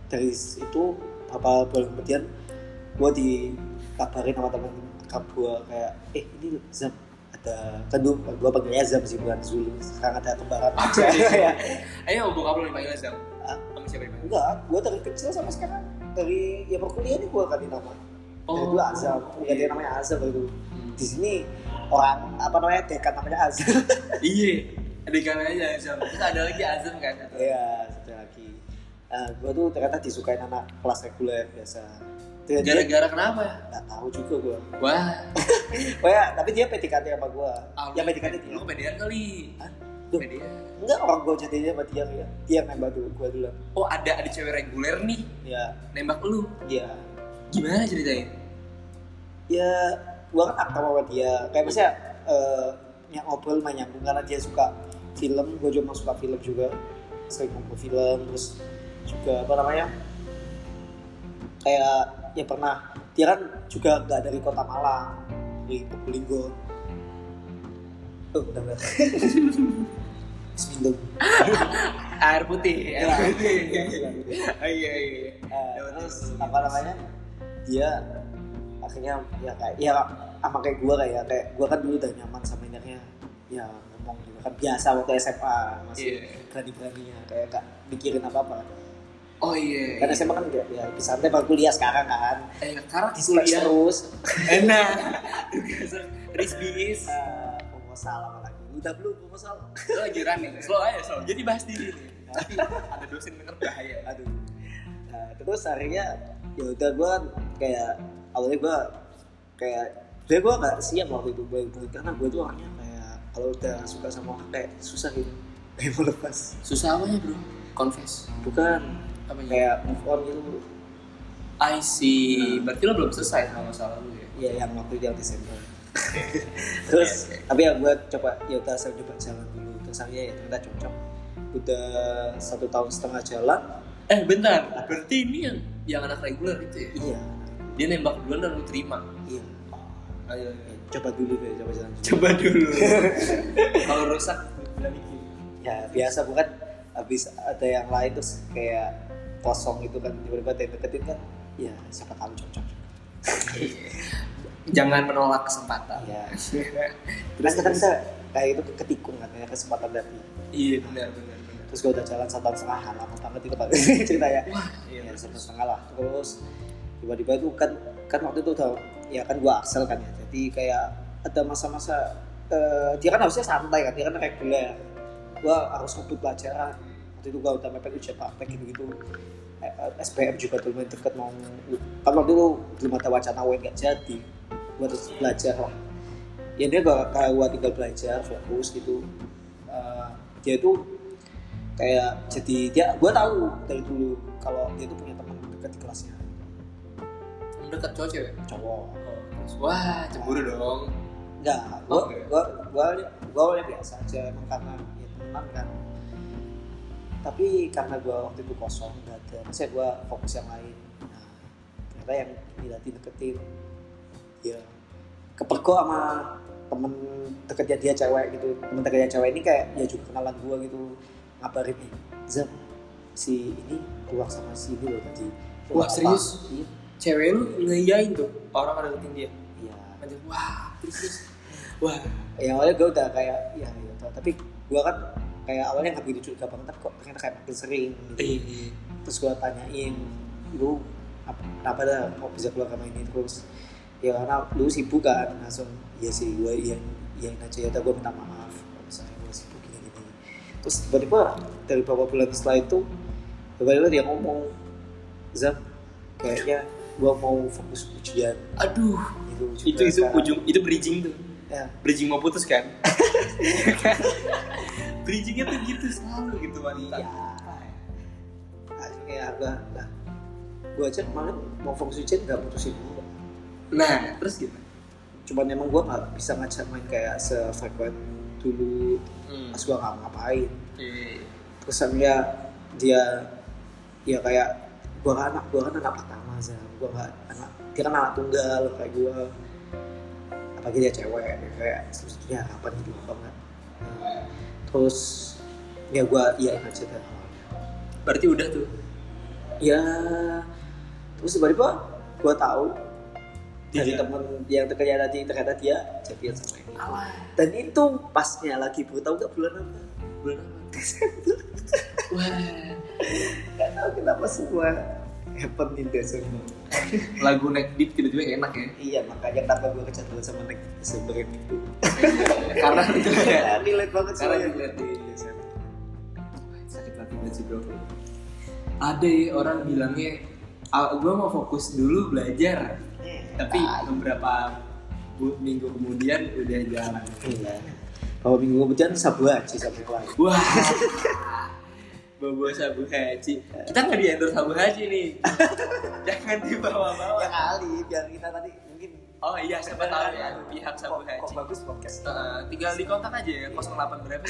dari itu apa bulan kemudian gua dikabarin sama temen kap gua kayak eh ini Zam ada kan dulu gua panggilnya Zam sih bukan Zulu sekarang ada kembaran aja ya ayo bokap lo dipanggil Zam. Ah? Sama siapa dipanggil? enggak gua dari kecil sampai sekarang dari ya perkuliahan gua ganti nama dari Oh. dulu Azam ganti namanya Azam itu Hmm. di sini orang apa namanya dekan namanya Azam [LAUGHS] Iya. Adegan aja Zam. Terus ada lagi Azam kan? Iya, satu lagi. Nah, gue tuh ternyata disukain anak kelas reguler biasa. Gara-gara kenapa ya? nggak tahu juga gue. Wah. [LAUGHS] Oh ya, tapi dia PDKT sama gue. ah, ya lu- PDKT dia. Lo kepedean kali. Hah? Duh, enggak orang gue jadinya sama dia ya. Dia nembak dulu gue dulu. Oh ada ada cewek reguler nih Ya, nembak lu. dia. Gimana ceritanya? Ya, gue kan akrab sama dia. Kayak misalnya eh yang ngobrol main nyambung karena dia suka film. Gue juga suka film juga. Sering ngobrol film, terus juga apa namanya? Kayak ya pernah dia kan juga nggak dari kota Malang dari Probolinggo oh Bismillah [LAUGHS] [LAUGHS] Air putih. Air Ya. putih. Oh, [LAUGHS] iya iya. Eh, Dapat terus apa namanya dia akhirnya ya kayak ya sama kayak gue kayak kayak gue kan dulu udah nyaman sama indernya ya ngomong juga kan biasa waktu SMA masih Iya. berani beraninya kayak gak mikirin apa apa Oh iya. kan SMA kan ya santai baru kuliah sekarang kan Eh sekarang di kuliah terus Enak. [LAUGHS] Rizbis. Eh, proposal apa lagi udah belum proposal Lo lagi running. Slow aja slow. Jadi bahas nih. Tapi [LAUGHS] ada dosen denger bahaya. aduh nah, terus akhirnya ya udah gue kan kayak awalnya gue kayak sebenernya gue gak siap waktu itu gue karena gue tuh orangnya kayak kalau udah suka sama orang kayak susah gitu [LAUGHS] kayak mau lepas Susah apanya bro? Confess. bukan Apa ya? kayak move on gitu I see. Berarti lo belum selesai sama masalah lu ya? ya yang waktu itu yang Desember [LAUGHS] terus tapi ya gue coba ya udah saya coba jalan dulu terus akhirnya ya ternyata cocok udah satu tahun setengah jalan Eh bentar. Berarti ini yang yang anak reguler itu ya? iya Dia nembak duluan dan lu terima. iya Ayo. Ya, coba dulu deh coba jalan dulu Coba dulu. [LAUGHS] Kalau rusak balikin. ya biasa bukan habis ada yang lain terus kayak kosong gitu kan tiba-tiba ada yang deketin kan ya siapa tahu cocok. Jangan menolak kesempatan. ya [LAUGHS] terus kan kita kayak itu ketikung katanya kesempatan dari Iya benar benar terus gue udah jalan satu tahun setengah lama banget itu [LAUGHS] ceritanya Wah, ya. Iya satu terus. setengah lah. Terus tiba-tiba itu kan kan waktu itu udah ya kan gue aksel kan ya jadi kayak ada masa-masa eh, dia kan harusnya santai kan dia kan reguler. Gue harus ngebut pelajaran waktu itu mepet ujian praktek gitu-gitu Eh, eh, SPM juga tuh lumayan deket mau kan waktu itu belum ada wacana UN gak jadi. Gue harus belajar. Lah ya dia gak kayak gue tinggal belajar fokus gitu. Eh, dia tuh kayak jadi dia gue tahu dari dulu kalau dia tuh punya teman dekat di kelasnya. Mendekat cowok cewek. cowok. Oh, terus. Wah, cemburu dong. enggak gue gue gue gue biasa aja. Emang karena ya teman kan tapi karena gue waktu itu kosong nggak ada maksudnya gue fokus yang lain nah ternyata yang dilatih deketin ya kepergok sama temen deketnya dia cewek gitu temen deketnya cewek ini kayak ya juga kenalan gue gitu ngabarin nih Zam si ini keluar sama si ini loh tadi Wah, apa?" serius? iya Cewek lu ngeyain tuh orang ada deketin dia. iya wah, terus. Wah, ya awalnya gue udah kayak ya ya tapi gue kan kayak awalnya nggak begitu curiga banget tapi kok ternyata kayak makin sering gitu Iya. terus gue tanyain lu apa, kenapa dah kok bisa keluar kamar ini terus ya karena lu sibuk kan langsung iya sih gue iya iya aja ya gue minta maaf kalau misalnya gue sibuk gini gini terus tiba-tiba dari beberapa bulan setelah itu tiba-tiba dia ngomong Zam kayaknya gue mau fokus ujian Aduh, itu itu itu sekarang. ujung itu bridging tuh. ya Bridging mau putus kan? [LAUGHS] Bridgingnya tuh gitu selalu gitu wanita. iya. Agak nah gue aja kemarin mau fokus ujian nggak putusin gue Nah, terus gitu. cuman emang gue nggak bisa ngajak main kayak sefrekuen dulu. Hmm. pas gue nggak ngapain. Iya. terus akhirnya dia ya kayak gue kan anak gue kan anak pertama sih gue nggak anak dia kan anak tunggal kayak gue apalagi dia cewek kayak satu-satunya harapan hidup? Banget Nah, terus ya gue iyain aja dah Berarti udah tuh. ya terus tiba-tiba gue tahu dari Dia- temen yang terkaya tadi ternyata dia jadian sama ini. Alah, dan itu pasnya lagi bu tahu gak bulan apa? Bulan apa? Wah, gak tahu kenapa semua happen in Desember lagu Neck Deep tiba-tiba enak ya. iya makanya kenapa gue kecanduan sama Next Desember itu. Karena [LAUGHS] [LAUGHS] itu ya relate banget Karena dilihat di Desember. Sakit hati banget sih bro. Ada ya orang bilangnya, gue mau fokus dulu belajar, tapi beberapa bu- minggu kemudian udah jalan. iya. Kalau minggu kemudian sabu aja yang lain Wah, [LAUGHS] bawa sabu haji. Kita nggak di endorse sabu haji nih. [LAUGHS] Jangan dibawa-bawa. ya kali biar kita tadi mungkin Oh iya, siapa tahu ya pihak sabu kok, kok haji. bagus podcast Eh, tinggal di kontak aja ya 08 berapa?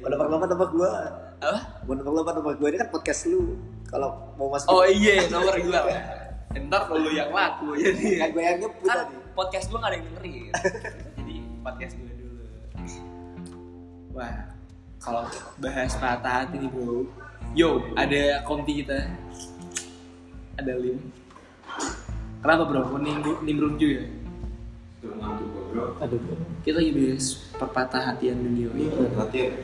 mau nomor lama nomor gue Apa? mau nomor lama nomor gue ini kan podcast lu kalau mau masuk Oh iya, nomor gua. Ntar lu yang laku jadi. kan gue yang nyebut Kan tadi podcast gua gak ada yang dengerin. jadi podcast gua dulu. Wah, kalau bahas patah hati nih bro. Yo, ada konti kita. Ada Lim. Kenapa bro? Nimbrung, nimbrung juga? aduh Kita lagi bahas perpatah hatian dunia ini. Latihan,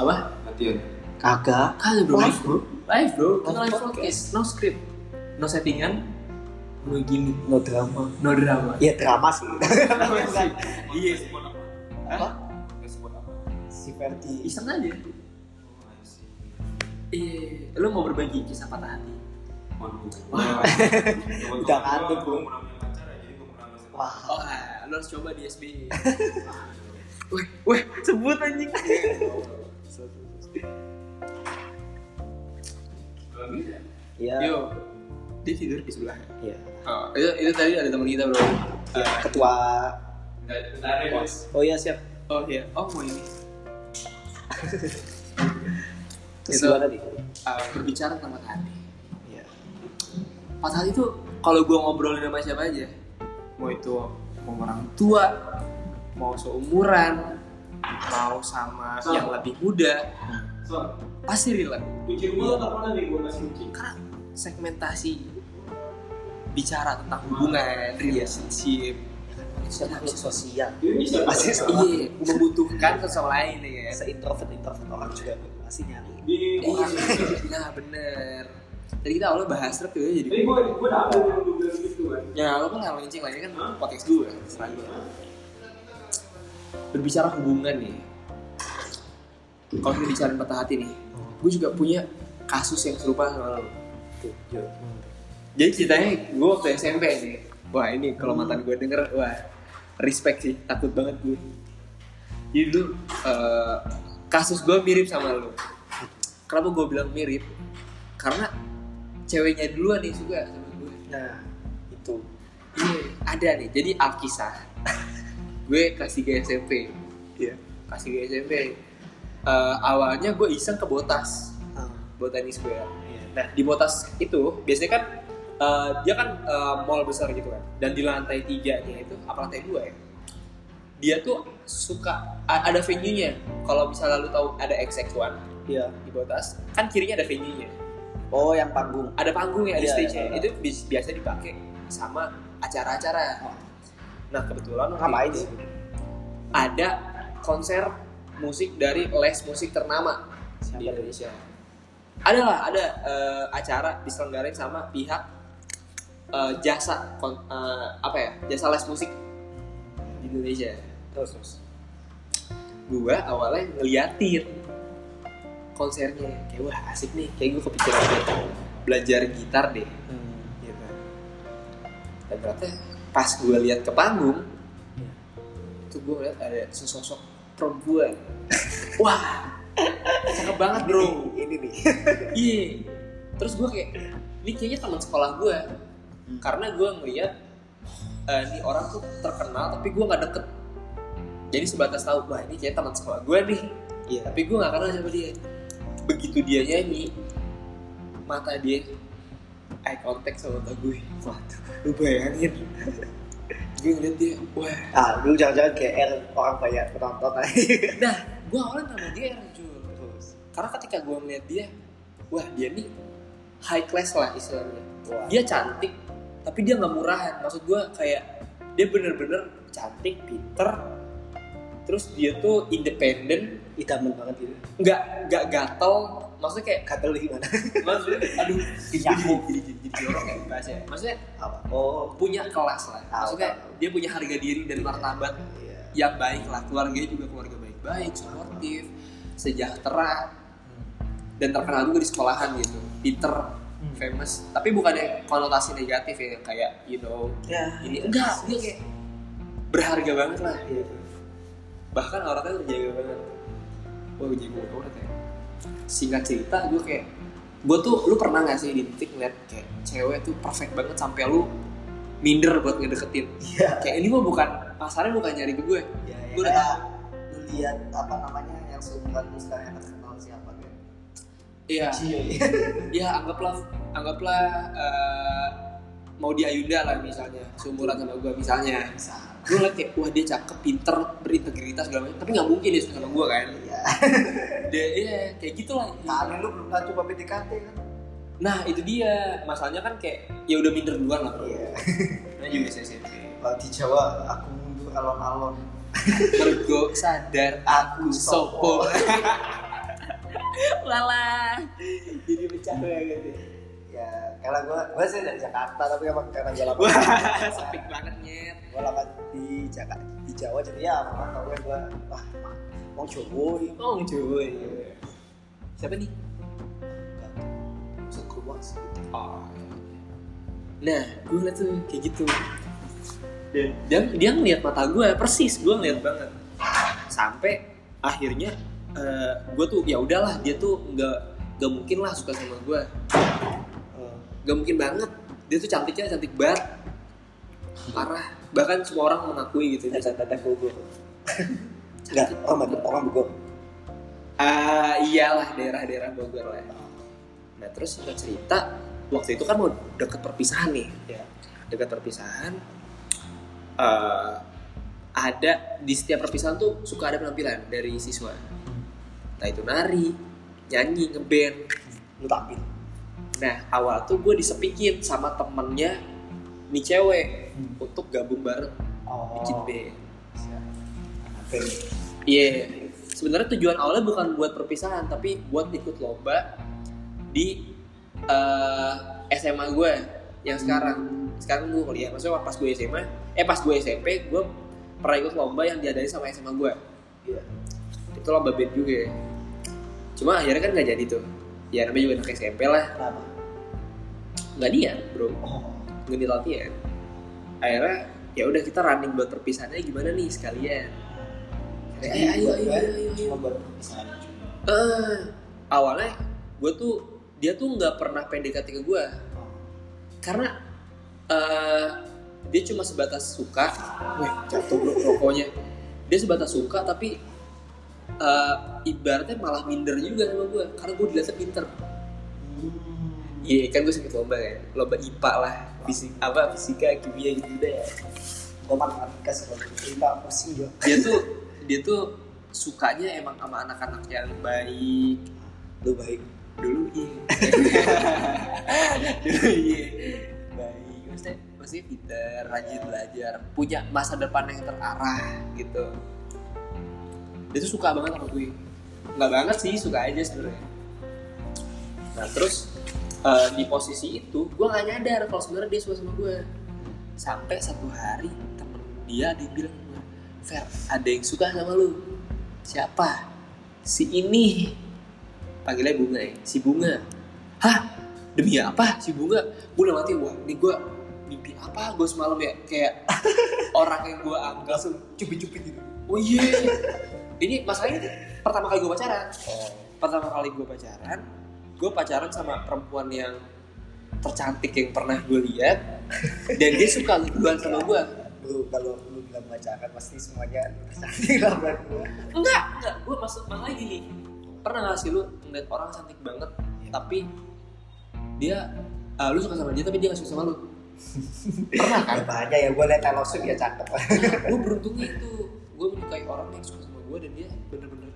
Apa? latihan. kagak Kagak bro. Live, bro. Live bro. Kita Live podcast. No script. No settingan. No gimmick. no drama No drama. ya drama sih [LAUGHS] Iya sih. apa Ferdi Iseng aja. Iya, lu mau berbagi kisah patah hati? [LAUGHS] Udah ngantuk, bro. wah Oh, lu harus coba di SBY. [LAUGHS] Weh, weh, sebut anjing. ya Yo, dia tidur di sebelah. ya Oh, itu, itu tadi ada teman kita bro. ya ketua Bos. oh iya siap Oh iya, oh mau ini. Terus [LAUGHS] Itu- gimana nih? Uh, berbicara tentang patah hati. ya Patah hati itu kalau gue ngobrolin sama siapa aja, mau itu mau orang tua, mau seumuran, mau sama yang lebih muda, pasti relate. Karena segmentasi bicara tentang hubungan, relationship, siapa makhluk sosial pasti iya membutuhkan satu lain ya. se introvert introvert orang juga pasti nyari Iya, nah bener. Tadi kita awalnya bahas truk ya jadi. Ya lo kan nggak mancing lagi kan podcast gue gue. Berbicara hubungan nih. Kalau kita bicara patah hati nih, gue juga punya kasus yang serupa sama lo. tuh Jadi ceritanya gue waktu SMP nih. Wah ini kalau mantan gue denger, wah respect sih, takut banget gue. Jadi dulu eh, kasus gue mirip sama lo. Kenapa gue bilang mirip? Karena ceweknya duluan nih suka sama gue. nah itu Iya, ada nih. Jadi Alkisah. [LAUGHS] gue kelas 3 SMP. iya Kelas 3 SMP. Eh, awalnya gue iseng ke Botas, Ah, Botani Square. iya. Nah di Botas itu biasanya kan eh, dia kan eh, mall besar gitu kan. Dan di lantai tiganya itu apa lantai dua ya? Dia tuh suka ada venue-nya. Kalau misalnya lu tahu ada XX1 iya di Botas, kan kirinya ada venue-nya. oh yang panggung Ada panggungnya, ada Iya, stage-nya. iya. Itu bis- biasa dipakai sama acara-acara. Nah kebetulan ngapain sih ada konser musik dari les musik ternama Siapa di? Indonesia. Ada lah, ada eh, acara diselenggarain sama pihak eh, jasa kon- eh, apa ya? Jasa les musik di Indonesia. terus terus Gua awalnya ngeliatin konsernya, kayak wah asik nih, kayak gue kepikiran buat belajar gitar deh. gitu. Dan ternyata pas gue lihat ke panggung, itu gue lihat ada sesosok perempuan. [LAUGHS] Wah, cakep banget bro. ini nih Iya. Terus gue kayak, ini kayaknya teman sekolah gue. Karena gue ngeliat, eh, ini orang tuh terkenal tapi gue nggak deket. Jadi sebatas tahu, wah ini kayaknya teman sekolah gue nih. iya Tapi gue gak kenal sama dia. Begitu dia nyanyi, mata dia eye contact sama mata gue. Waduh, lu bayangin. [LAUGHS] gue ngeliat dia, wah. ah dulu jangan-jangan GR orang banyak penonton aja [LAUGHS] Nah, gue awalnya nama dia Jul. terus Karena ketika gue ngeliat dia, wah dia nih high class lah istilahnya. Wah. Dia cantik, tapi dia nggak murahan. Maksud gue kayak dia bener-bener cantik, pinter, terus dia tuh independen, idaman banget gitu nggak nggak gatel. Maksudnya kayak kata lu gimana? [LAUGHS] Maksudnya aduh jadi jadi jadi jadi jorok ya. Bahasanya maksudnya apa? Oh. Punya kelas lah. Maksudnya dia punya harga diri dan martabat iya. yang baik lah. Keluarganya juga keluarga baik-baik suportif sejahtera. Dan terkenal juga di sekolahan gitu. Pinter famous. Tapi bukannya konotasi negatif ya kayak you know ya. ini enggak dia kayak berharga banget lah gitu. Bahkan orangnya terjaga banget. Wah gue jago banget ya. Singkat cerita gue kayak gue tuh lu pernah gak sih di titik ngeliat kayak cewek tuh perfect banget sampai lu minder buat ngedeketin? Iya. Kayak ini mah bukan pasarnya bukan nyari gue ya, Gua udah kayak lu lihat apa namanya yang seumuran lu sekarang yang terkenal siapa kan iya. Cie. Ya anggaplah anggaplah eh, mau di Ayunda lah misalnya seumuran sama gue misalnya. Bisa. Gue ngeliat kayak wah dia cakep pinter berintegritas segala macam. Tapi nggak mungkin dia suka sama gue kan? Iya. Dia iya kayak gitulah. Kali lu belum pernah coba PDKT kan? Nah itu dia. Masalahnya kan kayak ya udah minder duluan lah. Iya. Nah juga SMP kalau di Jawa aku mundur alon-alon. Mergo sadar aku sopo Lala Jadi bercanda gitu. Ya karena gua gua sih dari Jakarta tapi emang karena gua lama sepik banget nyet. Gua lama di Jakarta di Jawa jadi ya tau gue gua wah mau ini Oh cuy Siapa nih? maksud gua sih. Oh Nah gue liat tuh kayak gitu. Dan dia, dia ngeliat mata gue persis gue ngeliat banget. Sampai akhirnya eh, gue tuh ya udahlah dia tuh nggak nggak mungkin lah suka sama gue Hmm. Gak mungkin banget. Dia tuh cantiknya cantik banget. Parah. Bahkan semua orang mengakui gitu Ada tanda Bogor enggak orang Bogor orang Bogor Ah iyalah daerah-daerah Bogor lah. Nah terus singkat cerita Waktu itu kan mau deket perpisahan nih. Ya Deket perpisahan eh, Ada Di setiap perpisahan tuh suka ada penampilan Dari siswa Entah itu nari Nyanyi, ngeband lu tampil Nah awal tuh gue disepikin sama temennya Nih cewek Hmm. Untuk gabung bareng oh bikin band. Iya, sebenarnya tujuan awalnya bukan buat perpisahan, tapi buat ikut lomba di eh, SMA gue yang sekarang. Sekarang gue kuliah, maksudnya pas gue SMA, eh pas gue SMP, gue pernah ikut lomba yang diadain sama SMA gue. Iya. Itu lomba band juga. Cuma akhirnya kan nggak jadi tuh. Ya namanya juga anak SMP lah, Kenapa? nggak niat bro, Oh. nggak niat latihan. Akhirnya ya udah kita running buat perpisahannya gimana nih sekalian. Eh, ayo, ayo, gue ayo, ayo. cuma buat perpisahan Eh, awalnya gue tuh dia tuh nggak pernah PDKT ke gue Oh. karena eh dia cuma sebatas suka, weh jatuh bro rokoknya. Dia sebatas suka tapi eh ibaratnya malah minder juga sama gue karena gue dilihatnya pinter. Hmm. Iya kan gue sempet lomba kan, lomba IPA lah, fisik apa fisika kimia gitu deh. Gue matematika sih cerita pusing. Dia tuh dia tuh sukanya emang sama anak-anak yang baik, Lu baik. dulu iya [LAUGHS] dulu iya baik maksudnya maksudnya pinter rajin belajar punya masa depan yang terarah gitu dia tuh suka banget sama gue. Nggak banget sih suka aja sebenarnya. Nah terus eh, di posisi itu gue nggak nyadar kalau sebenarnya dia suka sama gue. Sampai satu hari temen dia yang bilang Fer ada yang suka sama lu. Siapa? Si ini. Panggilnya bunga ya si bunga. Hah? Demi apa si bunga? Gue udah mati wah ini gue mimpi apa gue semalam ya? Kayak [LAUGHS] orang yang gue anggap langsung cupit-cupit gitu. Oh iya ini masalahnya pertama kali gue pacaran. Pertama kali gue pacaran gue pacaran sama perempuan yang tercantik yang pernah gue lihat dan dia suka duluan sama gue Bro, kalau lu bilang pacaran pasti semuanya cantik lah buat gua. enggak enggak. Gue maksud masalahnya gini. Pernah gak sih lu ngeliat orang cantik banget tapi dia ah, lu suka sama dia tapi dia gak suka sama lu? Pernah kan? Aja ya gue liat Taylor Swift ya cakep. gue beruntungnya itu. Gue menyukai orang yang suka gue dan dia bener-bener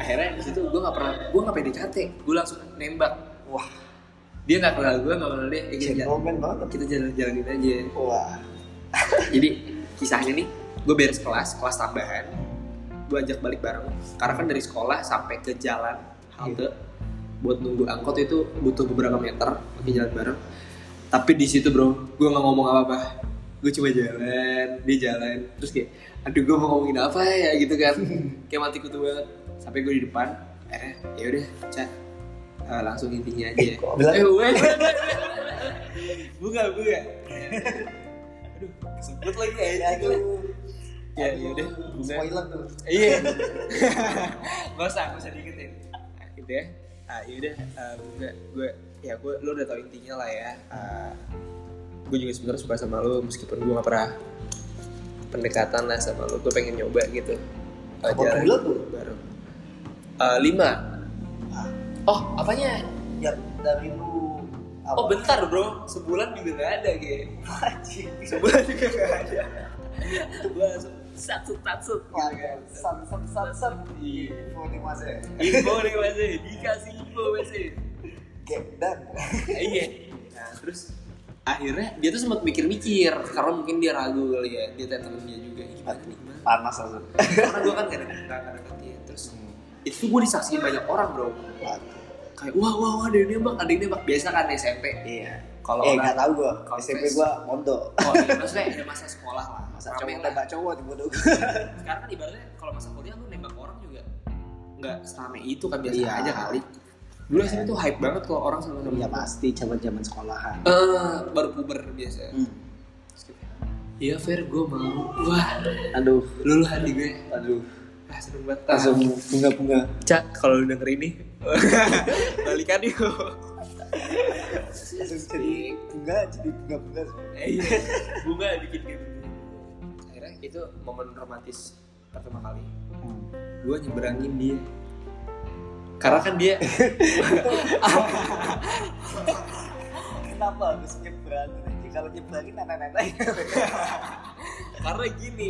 akhirnya di situ gue nggak pernah gue nggak pede cate. Gue langsung nembak. Wah, dia nggak kenal gue nggak kenal dia. Eh, kita, jalan, banget. kita jalan-jalanin aja. Wah, [LAUGHS] jadi kisahnya nih gue beres kelas kelas tambahan. Gue ajak balik bareng. Karena kan dari sekolah sampai ke jalan halte buat nunggu angkot itu butuh beberapa meter pakai jalan bareng. Tapi di situ bro gue nggak ngomong apa apa gue cuma jalan dia jalan. Terus kayak aduh gue mau ngomongin apa ya gitu kan. Kayak mati kutu banget. Sampai gue di depan akhirnya ya udah cak. Eh, langsung intinya aja. Eh, kok bilang- eh, weh. bunga bunga aduh kesebut lagi aja aduh. ya ya udah bunga Spoiler tuh. iya. Nggak usah nggak usah diingetin. Nah, gitu ya. Ah yaudah uh, bunga gue ya gue lo udah tau intinya lah ya. Ah, gue juga sebenarnya suka sama lo meskipun gue gak pernah pendekatan lah sama lo gue pengen nyoba gitu. Uh, jalan bulan tuh? bareng. Uh, lima. Ah, oh apanya? Ya dari lu oh bentar bro. Sebulan juga gak ada gitu Anjing. sebulan juga gak ada. Gue langsung kan san san san san. Iya. Info nih mas ya. info nih masih dikasih info masih Gedan. iya. [LAUGHS] Nah terus akhirnya dia tuh sempat mikir-mikir karena mungkin dia ragu kali ya dia temennya juga "Ih, gimana nih gimana Panas langsung. karena gue kan gak ada gak ada dia terus itu gue disaksiin banyak orang bro kayak wah wah wah ada yang nembak ada yang nembak biasa kan SMP Iya. Kalau eh nggak tahu gua. kalau SMP gua mondok. oh iya maksudnya ada masa sekolah lah Masa cowok lah. tembak cowok di bodoh. [LAUGHS] sekarang kan ibaratnya kalau masa kuliah lu nembak orang juga nggak selama itu kan biasa Iya. aja kali dulu SMP tuh hype banget kalau orang sama sama Iya pasti zaman-zaman sekolahan. eh baru puber biasa Hmm. Iya Fer, gue mau. Wah, Aduh, lulu hati gue. aduh. Ah, seneng banget. Langsung bunga-bunga. Cak, kalau lu denger ini, [LAUGHS] balikan yuk. Jadi bunga, jadi bunga-bunga. Eh, iya, bunga bikin gitu. Akhirnya itu momen romantis pertama kali. Hmm. Gue nyeberangin dia. Karena kan dia, Kenapa harus nyebrangin aja? Kalau nyebrangin nenek-nenek. karena gini,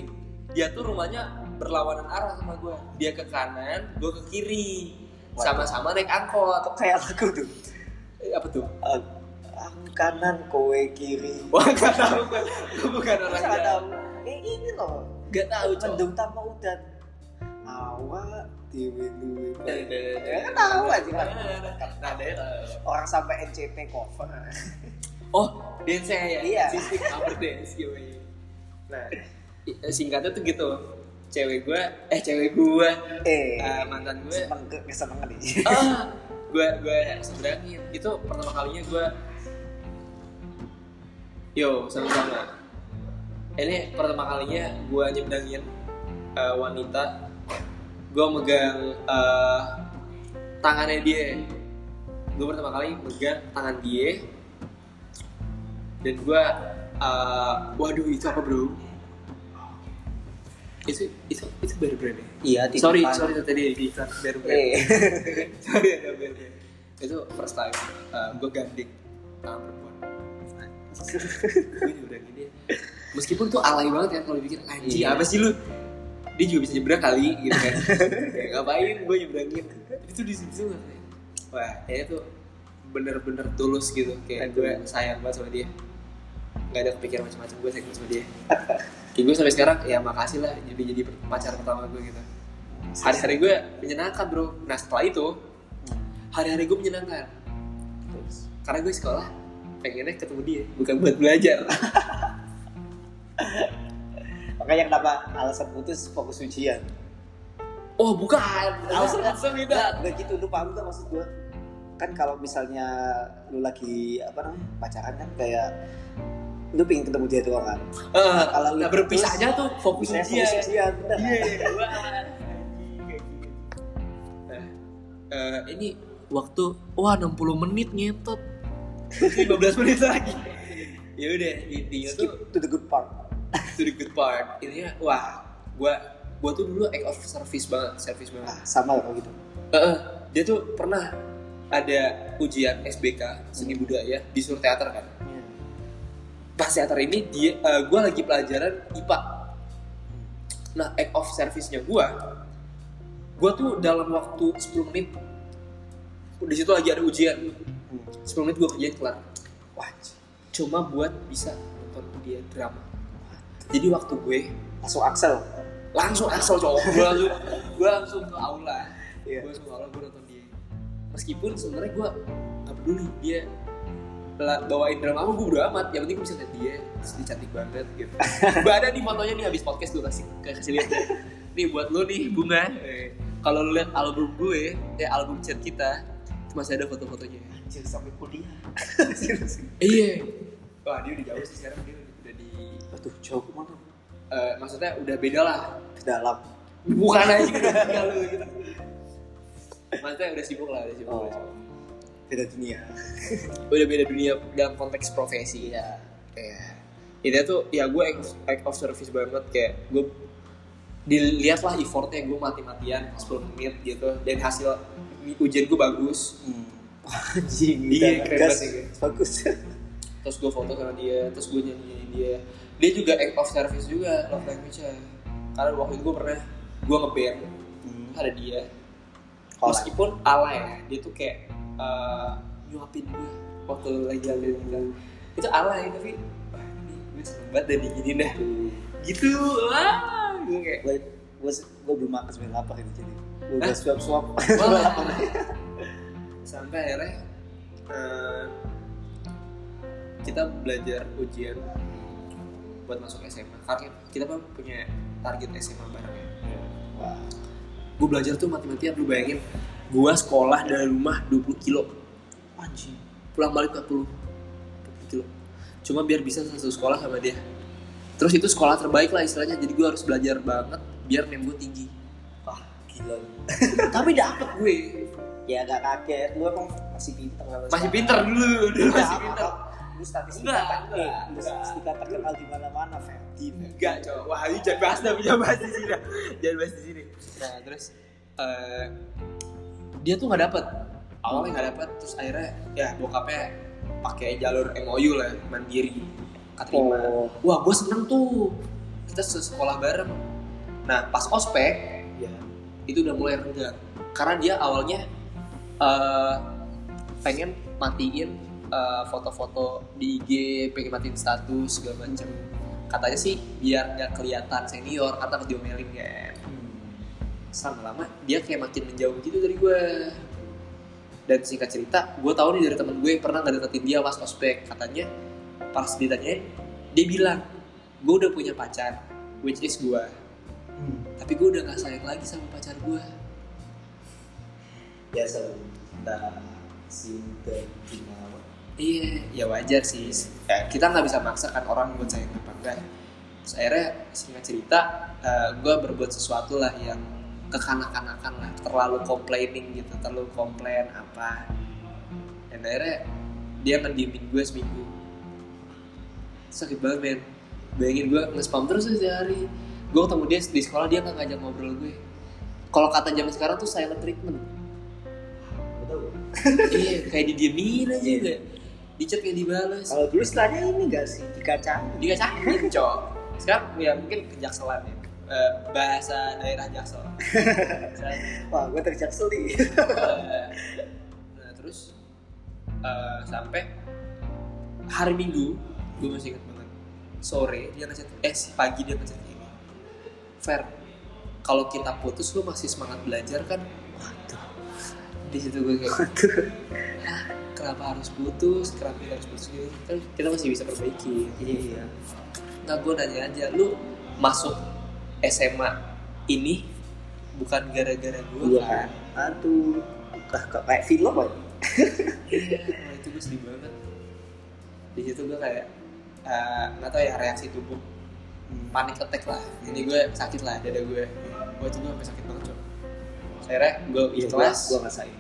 dia tuh rumahnya berlawanan arah sama gue. Dia ke kanan, gue ke kiri. Sama-sama naik angkot. Kok kayak lagu tuh? Eh, apa tuh? Aku kanan, kowe kiri. Wah, gak tau gue. Bukan orang Jawa. tahu. Eh ini loh. Gak tau, cok. Mendung tanpa udan. Awak duwe. Ya kan tahu aja, daerah. Orang sampai NCT cover. Oh, dance ya? Iya. Sistik cover dance gue. Nah, i- singkatnya tuh gitu. Cewek gue, eh cewek gue, Eh, eh, mantan gue, ke kesenengan nih. ah, gue gue seberangin. Itu pertama kalinya gue, yo sama-sama. Ini pertama kalinya gue nyebrangin eh, wanita. Gue megang eh, tangannya dia. Gue pertama kali megang tangan dia. Dan gue, eh, waduh itu apa bro? Itu itu itu baru brand ya? Iya, sorry titipan. sorry itu tadi di iklan baru brand Eh, [LAUGHS] sorry ada brand itu first time uh, gue gandeng tangan perempuan gue nyebrangin dia meskipun tuh alay banget kan kalau dipikir anjing Iya. apa sih lu dia juga bisa nyebrang kali gitu kan. Kayak ngapain gue nyebrangin? Itu di situ. Nggak wah kayaknya tuh bener-bener tulus gitu. Kayak gue sayang banget sama dia. Nggak ada kepikiran macam-macam gue sayang sama dia. Kayak gue sampai sekarang ya makasih lah jadi jadi pacar pertama gue gitu. Hari-hari gue menyenangkan bro. Nah setelah itu hari-hari gue menyenangkan. Terus. karena gue sekolah pengennya ketemu dia bukan buat belajar [LAUGHS] Makanya kenapa alasan putus fokus ujian? oh bukan alasan alasan beda nggak gitu lu paham gak maksud gue? Kan kalau misalnya lu lagi apa namanya pacaran kan kayak lu pengen ketemu dia doang kan? Eh, kalau lu nah berpisahnya tuh fokus ujian fokus ujian, bener. Iya, anjing, kayak gitu. Nah, eh, ini waktu wah 60 menit ngentot. [LAUGHS] 15 menit lagi. Ya udah, intinya tuh Skip to the good part. To the good part. Intinya wah, gua gua tuh dulu act of service banget, service banget. Ah, sama kalau gitu. Eh, eh, dia tuh pernah ada ujian SBK seni budaya disuruh teater kan. Pas teater ini dia eh, gua lagi pelajaran IPA. Nah, act of service-nya gua gua tuh dalam waktu 10 menit di situ lagi ada ujian. 10 menit gua kerjain kelar. Wah, Cuma buat bisa nonton dia drama. Jadi waktu gue langsung Axel. langsung asal cowok. [LAUGHS] Gue langsung gue langsung ke aula. Iya. gue langsung ke aula gue nonton dia. Meskipun sebenarnya gue gak peduli dia bawain drama apa gue udah amat. Yang penting gue bisa lihat dia terus dia cantik banget gitu. [LAUGHS] Gue ada nih fotonya nih habis podcast gue kasih kasih lihat nih buat lo nih bunga. Eh, kalau lo lihat album gue ya album chat kita masih ada foto-fotonya. Anjir sampai kuliah. [LAUGHS] iya. Wah dia udah jauh sih sekarang dia Aduh, jauh ke mana? eh, maksudnya udah beda lah Ke dalam. bukan aja udah tinggal lu gitu maksudnya udah sibuk lah udah sibuk, Oh. udah sibuk. Beda dunia. [LAUGHS] udah beda dunia dalam konteks profesi ya kayak ini tuh ya gue act, act of service banget kayak gue dilihat lah effortnya gue mati-matian 10 menit gitu dan hasil ujian gue bagus [LAUGHS] Anjing, Iya, keren banget. Bagus. terus gue foto sama dia terus gue nyanyiin dia dia juga act of service juga love language nya. Karena waktu itu gue pernah gue ngeband ada dia. Meskipun ala ya dia tuh kayak eh, nyuapin gue waktu lagi ambil kita itu ala ya tapi wah ini gue seneng banget dan dah. Gitu wah gue kayak Gue gue gue belum makan sembilan lapar ini jadi. Gue udah suap suap. [LAUGHS] sampai akhirnya eh, kita belajar ujian buat masuk SMA karena kita kan punya target SMA bareng ya. Wah. gue belajar tuh mati-matian lu bayangin. Gue sekolah dari rumah 20 kilo. Anjing. pulang balik 40 40 kilo. Cuma biar bisa satu sekolah sama dia. Terus itu sekolah terbaik lah istilahnya. Jadi gue harus belajar banget biar nem gue tinggi. Wah, gila. [LAUGHS] tapi dapet gue. Ya agak kaget. Lu emang masih pinter masih pinter dulu dulu Enggak, masih pinter Lu statistika Enggak, kan, enggak, eh, lu enggak. statistika terkenal di mana-mana, Ferdi. enggak cowok wah ini jangan bahas dah jangan bahas di sini. Jangan bahas di sini. Nah terus eh, dia tuh nggak dapet. Awalnya nggak dapet terus akhirnya ya bokapnya pakai jalur MOU lah mandiri keterima. Oh. wah gue seneng tuh. Kita sekolah bareng. Nah pas ospek Ya. itu udah mulai renggang. Karena dia awalnya eh, pengen matiin eh, foto-foto di IG pengen matiin status segala macem katanya sih biar nggak kelihatan senior kata diomelin kan sama lama dia kayak makin menjauh gitu dari gue dan singkat cerita gue tahu nih dari temen gue pernah nggak deketin dia pas ospek katanya pas ditanyain dia bilang gue udah punya pacar which is gue Hmm. tapi gue udah gak sayang lagi sama pacar gue lu. Kita cinta gimana? Iya ya wajar sih. Ya, kita nggak bisa maksakan orang buat sayang apa enggak terus akhirnya singkat cerita gue berbuat sesuatu lah yang kekanak-kanakan lah. Terlalu complaining gitu terlalu komplain apa. Dan akhirnya dia ngediemin gue seminggu. Sakit banget men. Bayangin gue nge-spam terus sehari. Gue ketemu dia di sekolah dia nggak ngajak ngobrol gue. Kalau kata zaman sekarang tuh silent treatment. [LAUGHS] Iya kayak didiemin aja gak di chat kayak dibales Kalau dulu istilahnya ini enggak sih? Dikacang. dikacangin cowok sekarang ya mungkin kejakselan ya. Eh, bahasa daerah jaksel. [LAUGHS] Wah, gue terjaksel nih. eh, nah terus eh, sampai hari minggu gue masih ingat banget. Sore dia ngechat eh pagi dia ngechat gini Fer kalau kita putus lu masih semangat belajar kan? Waduh. di situ gue kayak "Hah, kenapa harus putus kenapa kita harus putus gitu kan kita masih bisa perbaiki Iya. nah gue nanya aja lu masuk SMA ini bukan gara-gara gue Iya kan kan. Aduh. Ah, kok kayak film aja. iya itu gue sedih banget di situ gue kayak eh, nggak tahu ya reaksi tubuh panik attack lah jadi gue sakit lah dada gue gue tuh gue sampai sakit banget cok akhirnya gue Iya, ikhlas Gua, gua ngerasain.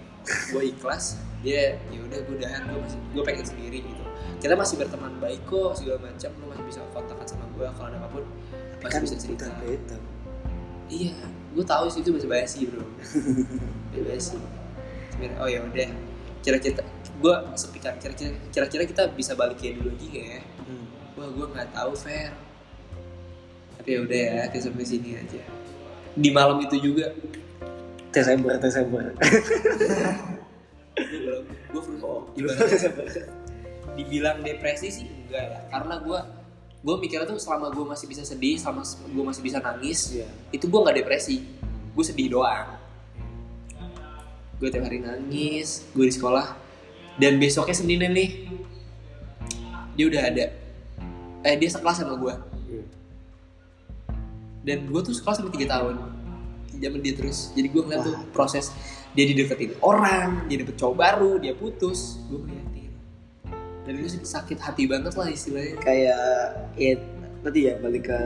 gue ikhlas dia ya udah gue udahan gue masih gue pengen sendiri gitu. Kita masih berteman baik kok segala macam. Lu masih bisa kontakkan sama gue kalau ada apa pun. Masih Kan bisa cerita. beda. iya gue tahu sih itu bahasa basi bro. Bahasa basi. Sebenarnya, oh ya udah. Kira-kira gue sepikan kira-kira kira-kira kita bisa balik lagi nggak ya. Hmm. wah gue nggak tahu fair tapi ya udah ya kita sampai sini aja. Di malam itu juga. Desember, Desember. [LAUGHS] gue belum gue belum Oh, dibilang depresi sih enggak ya karena gue gue mikirnya tuh selama gue masih bisa sedih selama gue masih bisa nangis Iya. itu gue nggak depresi. Gue sedih doang. Gue tiap hari nangis gue di sekolah dan besoknya senin nih dia udah ada. Eh dia sekelas sama gue Iya. dan gue tuh sekolah sampai tiga tahun. Zaman dia terus. Jadi gue ngeliat tuh proses dia dideketin orang dia dapet cowok baru dia putus. Gue ngeliatin dan itu sakit hati banget lah istilahnya. Kayak ya tadi ya balik ke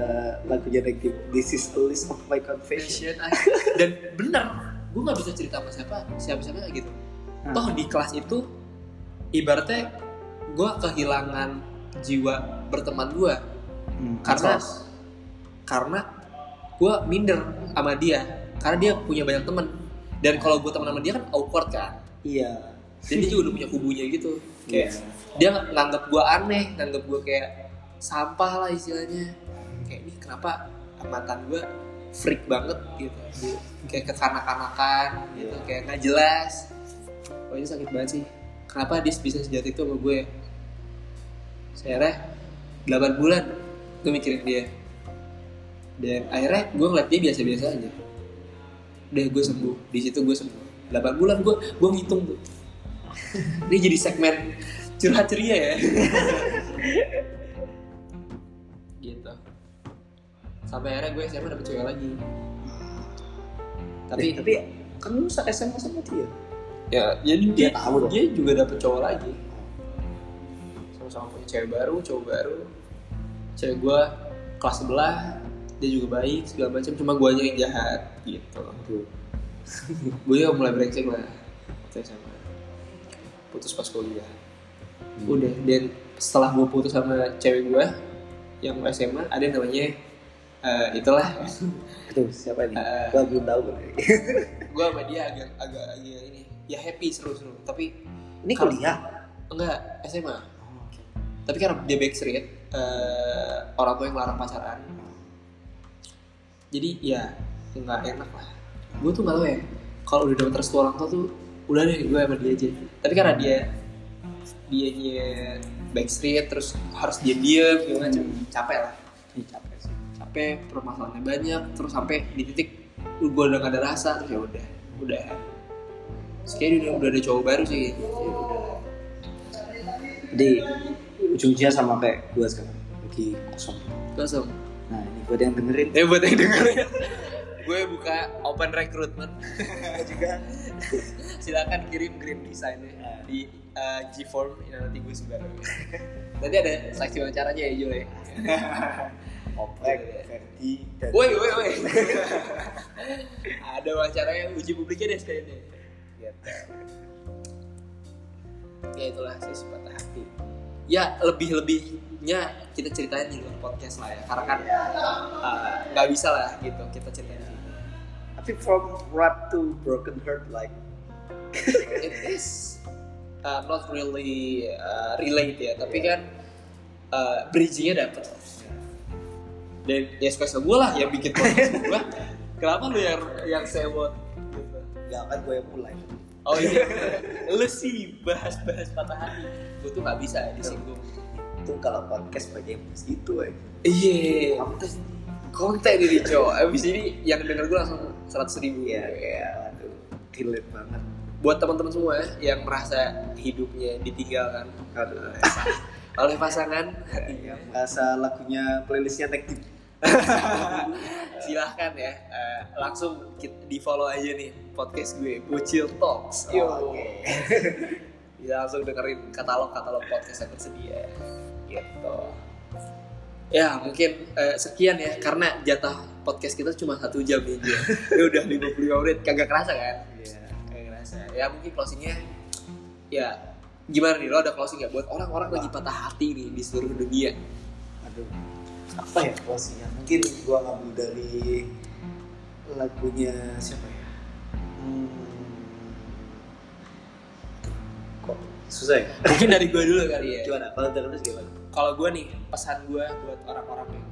lagunya lagi This is a list of my confession. I- dan bener gue nggak bisa cerita sama siapa siapa siapa gitu. Hmm. toh di kelas itu ibaratnya gue kehilangan jiwa berteman gue Hmm, karena ansos. karena gue minder sama dia. Karena dia punya banyak temen dan kalau gue teman sama dia kan awkward kan? Iya. jadi dia juga udah punya kubunya gitu. Kayak Iya. dia nganggap gue aneh nganggap gue kayak sampah lah istilahnya. Kayak ini kenapa mantan gue freak banget? gitu. Kayak kekanak-kanakan gitu kayak nggak jelas. Oh ini sakit banget sih. Kenapa dia bisa sejati itu sama gue saya 8 bulan gue mikirin dia. Dan akhirnya gue ngeliat dia biasa-biasa aja udah gue sembuh. Di situ gue sembuh. 8 bulan gue gue ngitung tuh. Ini jadi segmen curhat ceria ya. [LAUGHS] Gitu. Sampai akhirnya gue SMA dapet cewek lagi. Tapi tapi kan lu SMA sama dia. ya jadi dia, Dia tahu dia juga dapet cowok lagi. Sama-sama punya cewek baru cowok baru. Cewek gue kelas sebelah dia juga baik segala macam. Cuma gue aja yang jahat gitu. Gue [LAUGHS] ya mulai brengsek lah. Waktu SMA putus pas kuliah. Udah dan setelah gue putus sama cewek gue yang SMA ada yang namanya eh, itulah. Aduh, siapa ini? Eh. Gua belum tahu gue. [LAUGHS] gue sama dia agak agak agak ini. Ya happy seru seru. Tapi Ini kuliah. enggak SMA. Tapi karena dia backstreet eh, orang tua yang larang pacaran. Jadi ya nggak enak lah. Gue tuh nggak tahu ya kalau udah dapet restu orang tua tuh udah deh gue sama dia aja. Tapi karena dia dia backstreet terus harus dia diem segala macam capek lah. Ini capek sih. capek permasalahannya banyak terus sampai di titik gue udah gak ada rasa terus ya udah udah. Kayaknya udah, udah ada cowok baru sih. Ya udah Jadi ujungnya sama kayak gua sekarang lagi kosong. langsung Nah ini buat yang dengerin. Eh buat yang dengerin Gue buka open recruitment. [LAUGHS] Juga. [LAUGHS] Silakan kirim green design. Ya Di uh, G-Form ya, nanti gue sebar. [LAUGHS] Nanti ada saksi wawancaranya ya Jo ya? Oprek, Ferdi, dan Woi woi woi. Ada wawancaranya uji publiknya deh sekalian deh. Gitu. Ya itulah sih patah hati. Ya lebih-lebihnya kita ceritain di luar podcast lah ya Karena kan uh, nggak bisa lah gitu kita ceritain Tapi from rap to broken heart like. It is uh, not really uh, relate ya tapi kan uh, bridgingnya dapet. Dan ya suka gue lah yang bikin podcast gue [LAUGHS] kenapa lu yang yang sewot? Gitu Gak kan gue yang mulai. Oh iya. [LAUGHS] Lu sih bahas-bahas patah hati. Gue tuh nggak bisa disinggung. Itu kalau podcast pakai itu aja Iya. konten Konten ini cowok. Abis ini yang denger gue langsung seratus ribu. Iya, iya, aduh, relate banget. Buat teman-teman semua yang merasa hidupnya ditinggalkan Aduh, [LAUGHS] oleh pasangan, yang merasa lagunya playlistnya nektif. [LAUGHS] silahkan ya eh, langsung di follow aja nih podcast gue Bocil Talks. Yo. Oke. [LAUGHS] Bisa langsung dengerin katalog-katalog podcast yang tersedia. Gitu. Ya mungkin eh, sekian ya karena jatah podcast kita cuma satu jam aja. ya udah 55 menit kagak kerasa kan? Iya. Kagak kerasa. Ya mungkin closingnya ya gimana nih lo ada closing nggak buat orang-orang lagi patah hati nih di seluruh dunia? Aduh, apa ya closingnya? Mungkin gua ngambil dari lagunya siapa ya? Hmm, kok susah ya? Mungkin dari gue dulu kali ya. Gimana? Kalau lu gimana? Kalau gue nih pesan gue buat orang-orang yang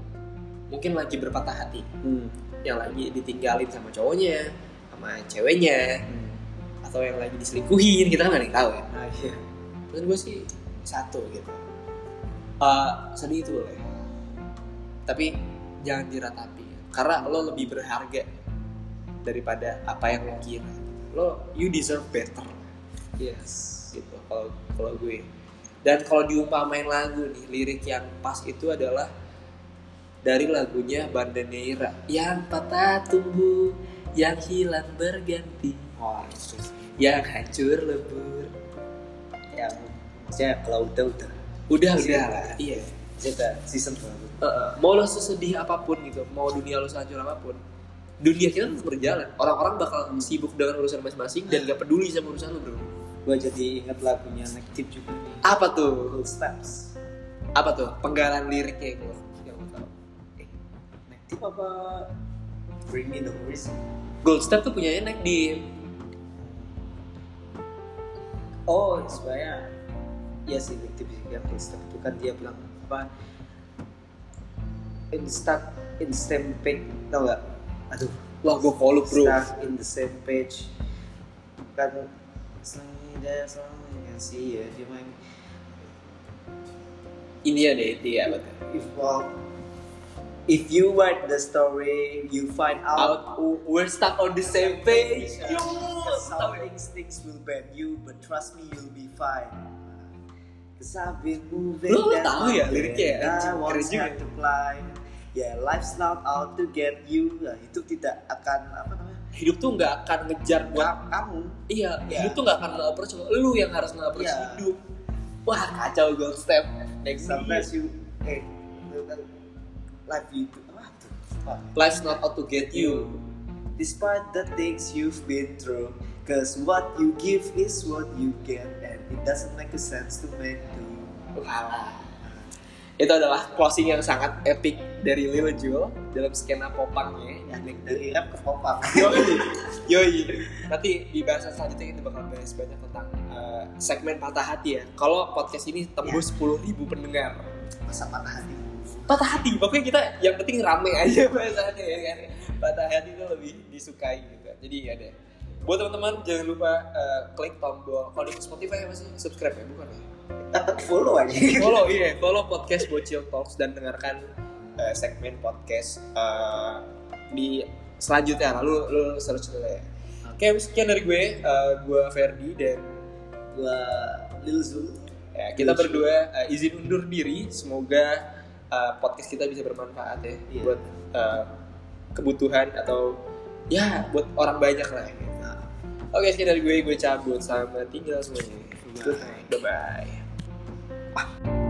mungkin lagi berpatah hati, Hmm. yang lagi ditinggalin sama cowoknya, sama ceweknya, atau yang lagi diselingkuhin, kita kan ada yang tahu ya. Nah, iya. Gue sih satu gitu. Eh, sedih itu boleh, tapi jangan diratapi, karena lo lebih berharga daripada apa yang lo kira. Lo you deserve better. Yes, gitu. Kalau kalau gue. Dan kalau diumpamain lagu nih, lirik yang pas itu adalah dari lagunya Bandaneira yang patah tumbuh, yang hilang berganti, Wah, itu yang hancur lebur. yang maksudnya kalau udah udah Udah udah lah. Iya. kita season baru. Heeh. mau lo sesedih apa pun gitu, mau dunia lo sehancur apa pun, dunia kita tetap berjalan. Orang-orang bakal sibuk dengan urusan masing-masing dan gak peduli sama urusan lo bro. Gua jadi ingat lagunya Nektif juga nih. Apa tuh? Cool Steps. Apa tuh? Penggalan liriknya yang lo tahu. Nektif apa? Bring Me The Horizon. Gold Step tuh punyanya naik di Oh, sebenarnya ya sih Nektif yang Cool Steps itu kan dia bilang apa? In stuck in the same page, tau gak? Aduh, Wah gue follow bro. stuck in the same page. Kan selagi yang sih ya Ini deh itu ya betul. if well, if you write the story you find out Out, we're stuck on the same page. Yo, Cause some things things will bend you but trust me you'll be fine Cause I've been moving lu that tahu ya liriknya ya? Keren juga. to climb Yeah, life's not out to get you. Nah, itu tidak akan apa namanya? Hidup tuh nggak akan ngejar buat Ka- kamu. iya Iya. hidup tuh nggak akan nge-approach lu yang harus nge-approach Iya. hidup wah kacau gold step next Sometimes you eh itu kan life you life's not out to get you Despite the things you've been through, cause what you give is what you get, and it doesn't make a sense to make do. Walah. itu adalah closing yang sangat epic dari Lil Jul dalam skena popangnya Ya, dari rap ke pop up. [LAUGHS] Yoi, yoi. Nanti di bahasan selanjutnya kita bakal bahas banyak tentang uh, segmen patah hati ya. Kalau podcast ini tembus 10.000 pendengar. Masa patah hati. Patah hati, pokoknya kita yang penting rame aja bahasannya ya kan. Patah hati itu lebih disukai gitu. Jadi ya deh. Buat teman-teman jangan lupa uh, klik tombol kalau di Spotify apa sih? Subscribe ya, bukan ya? Follow aja. follow iya [LAUGHS] follow podcast Bocil Talks dan dengarkan uh, segmen podcast uh, di selanjutnya. Lalu lu search dulu ya. Oke. Sekian dari gue uh, gue Ferdi dan Gua Lil Zul. ya, kita berdua uh, izin undur diri. Semoga uh, podcast kita bisa bermanfaat ya Iya. buat uh, kebutuhan atau ya buat orang banyak lah gitu. Nah, oke sekian dari gue. Gue cabut selamat tinggal semuanya. Bye. bye bye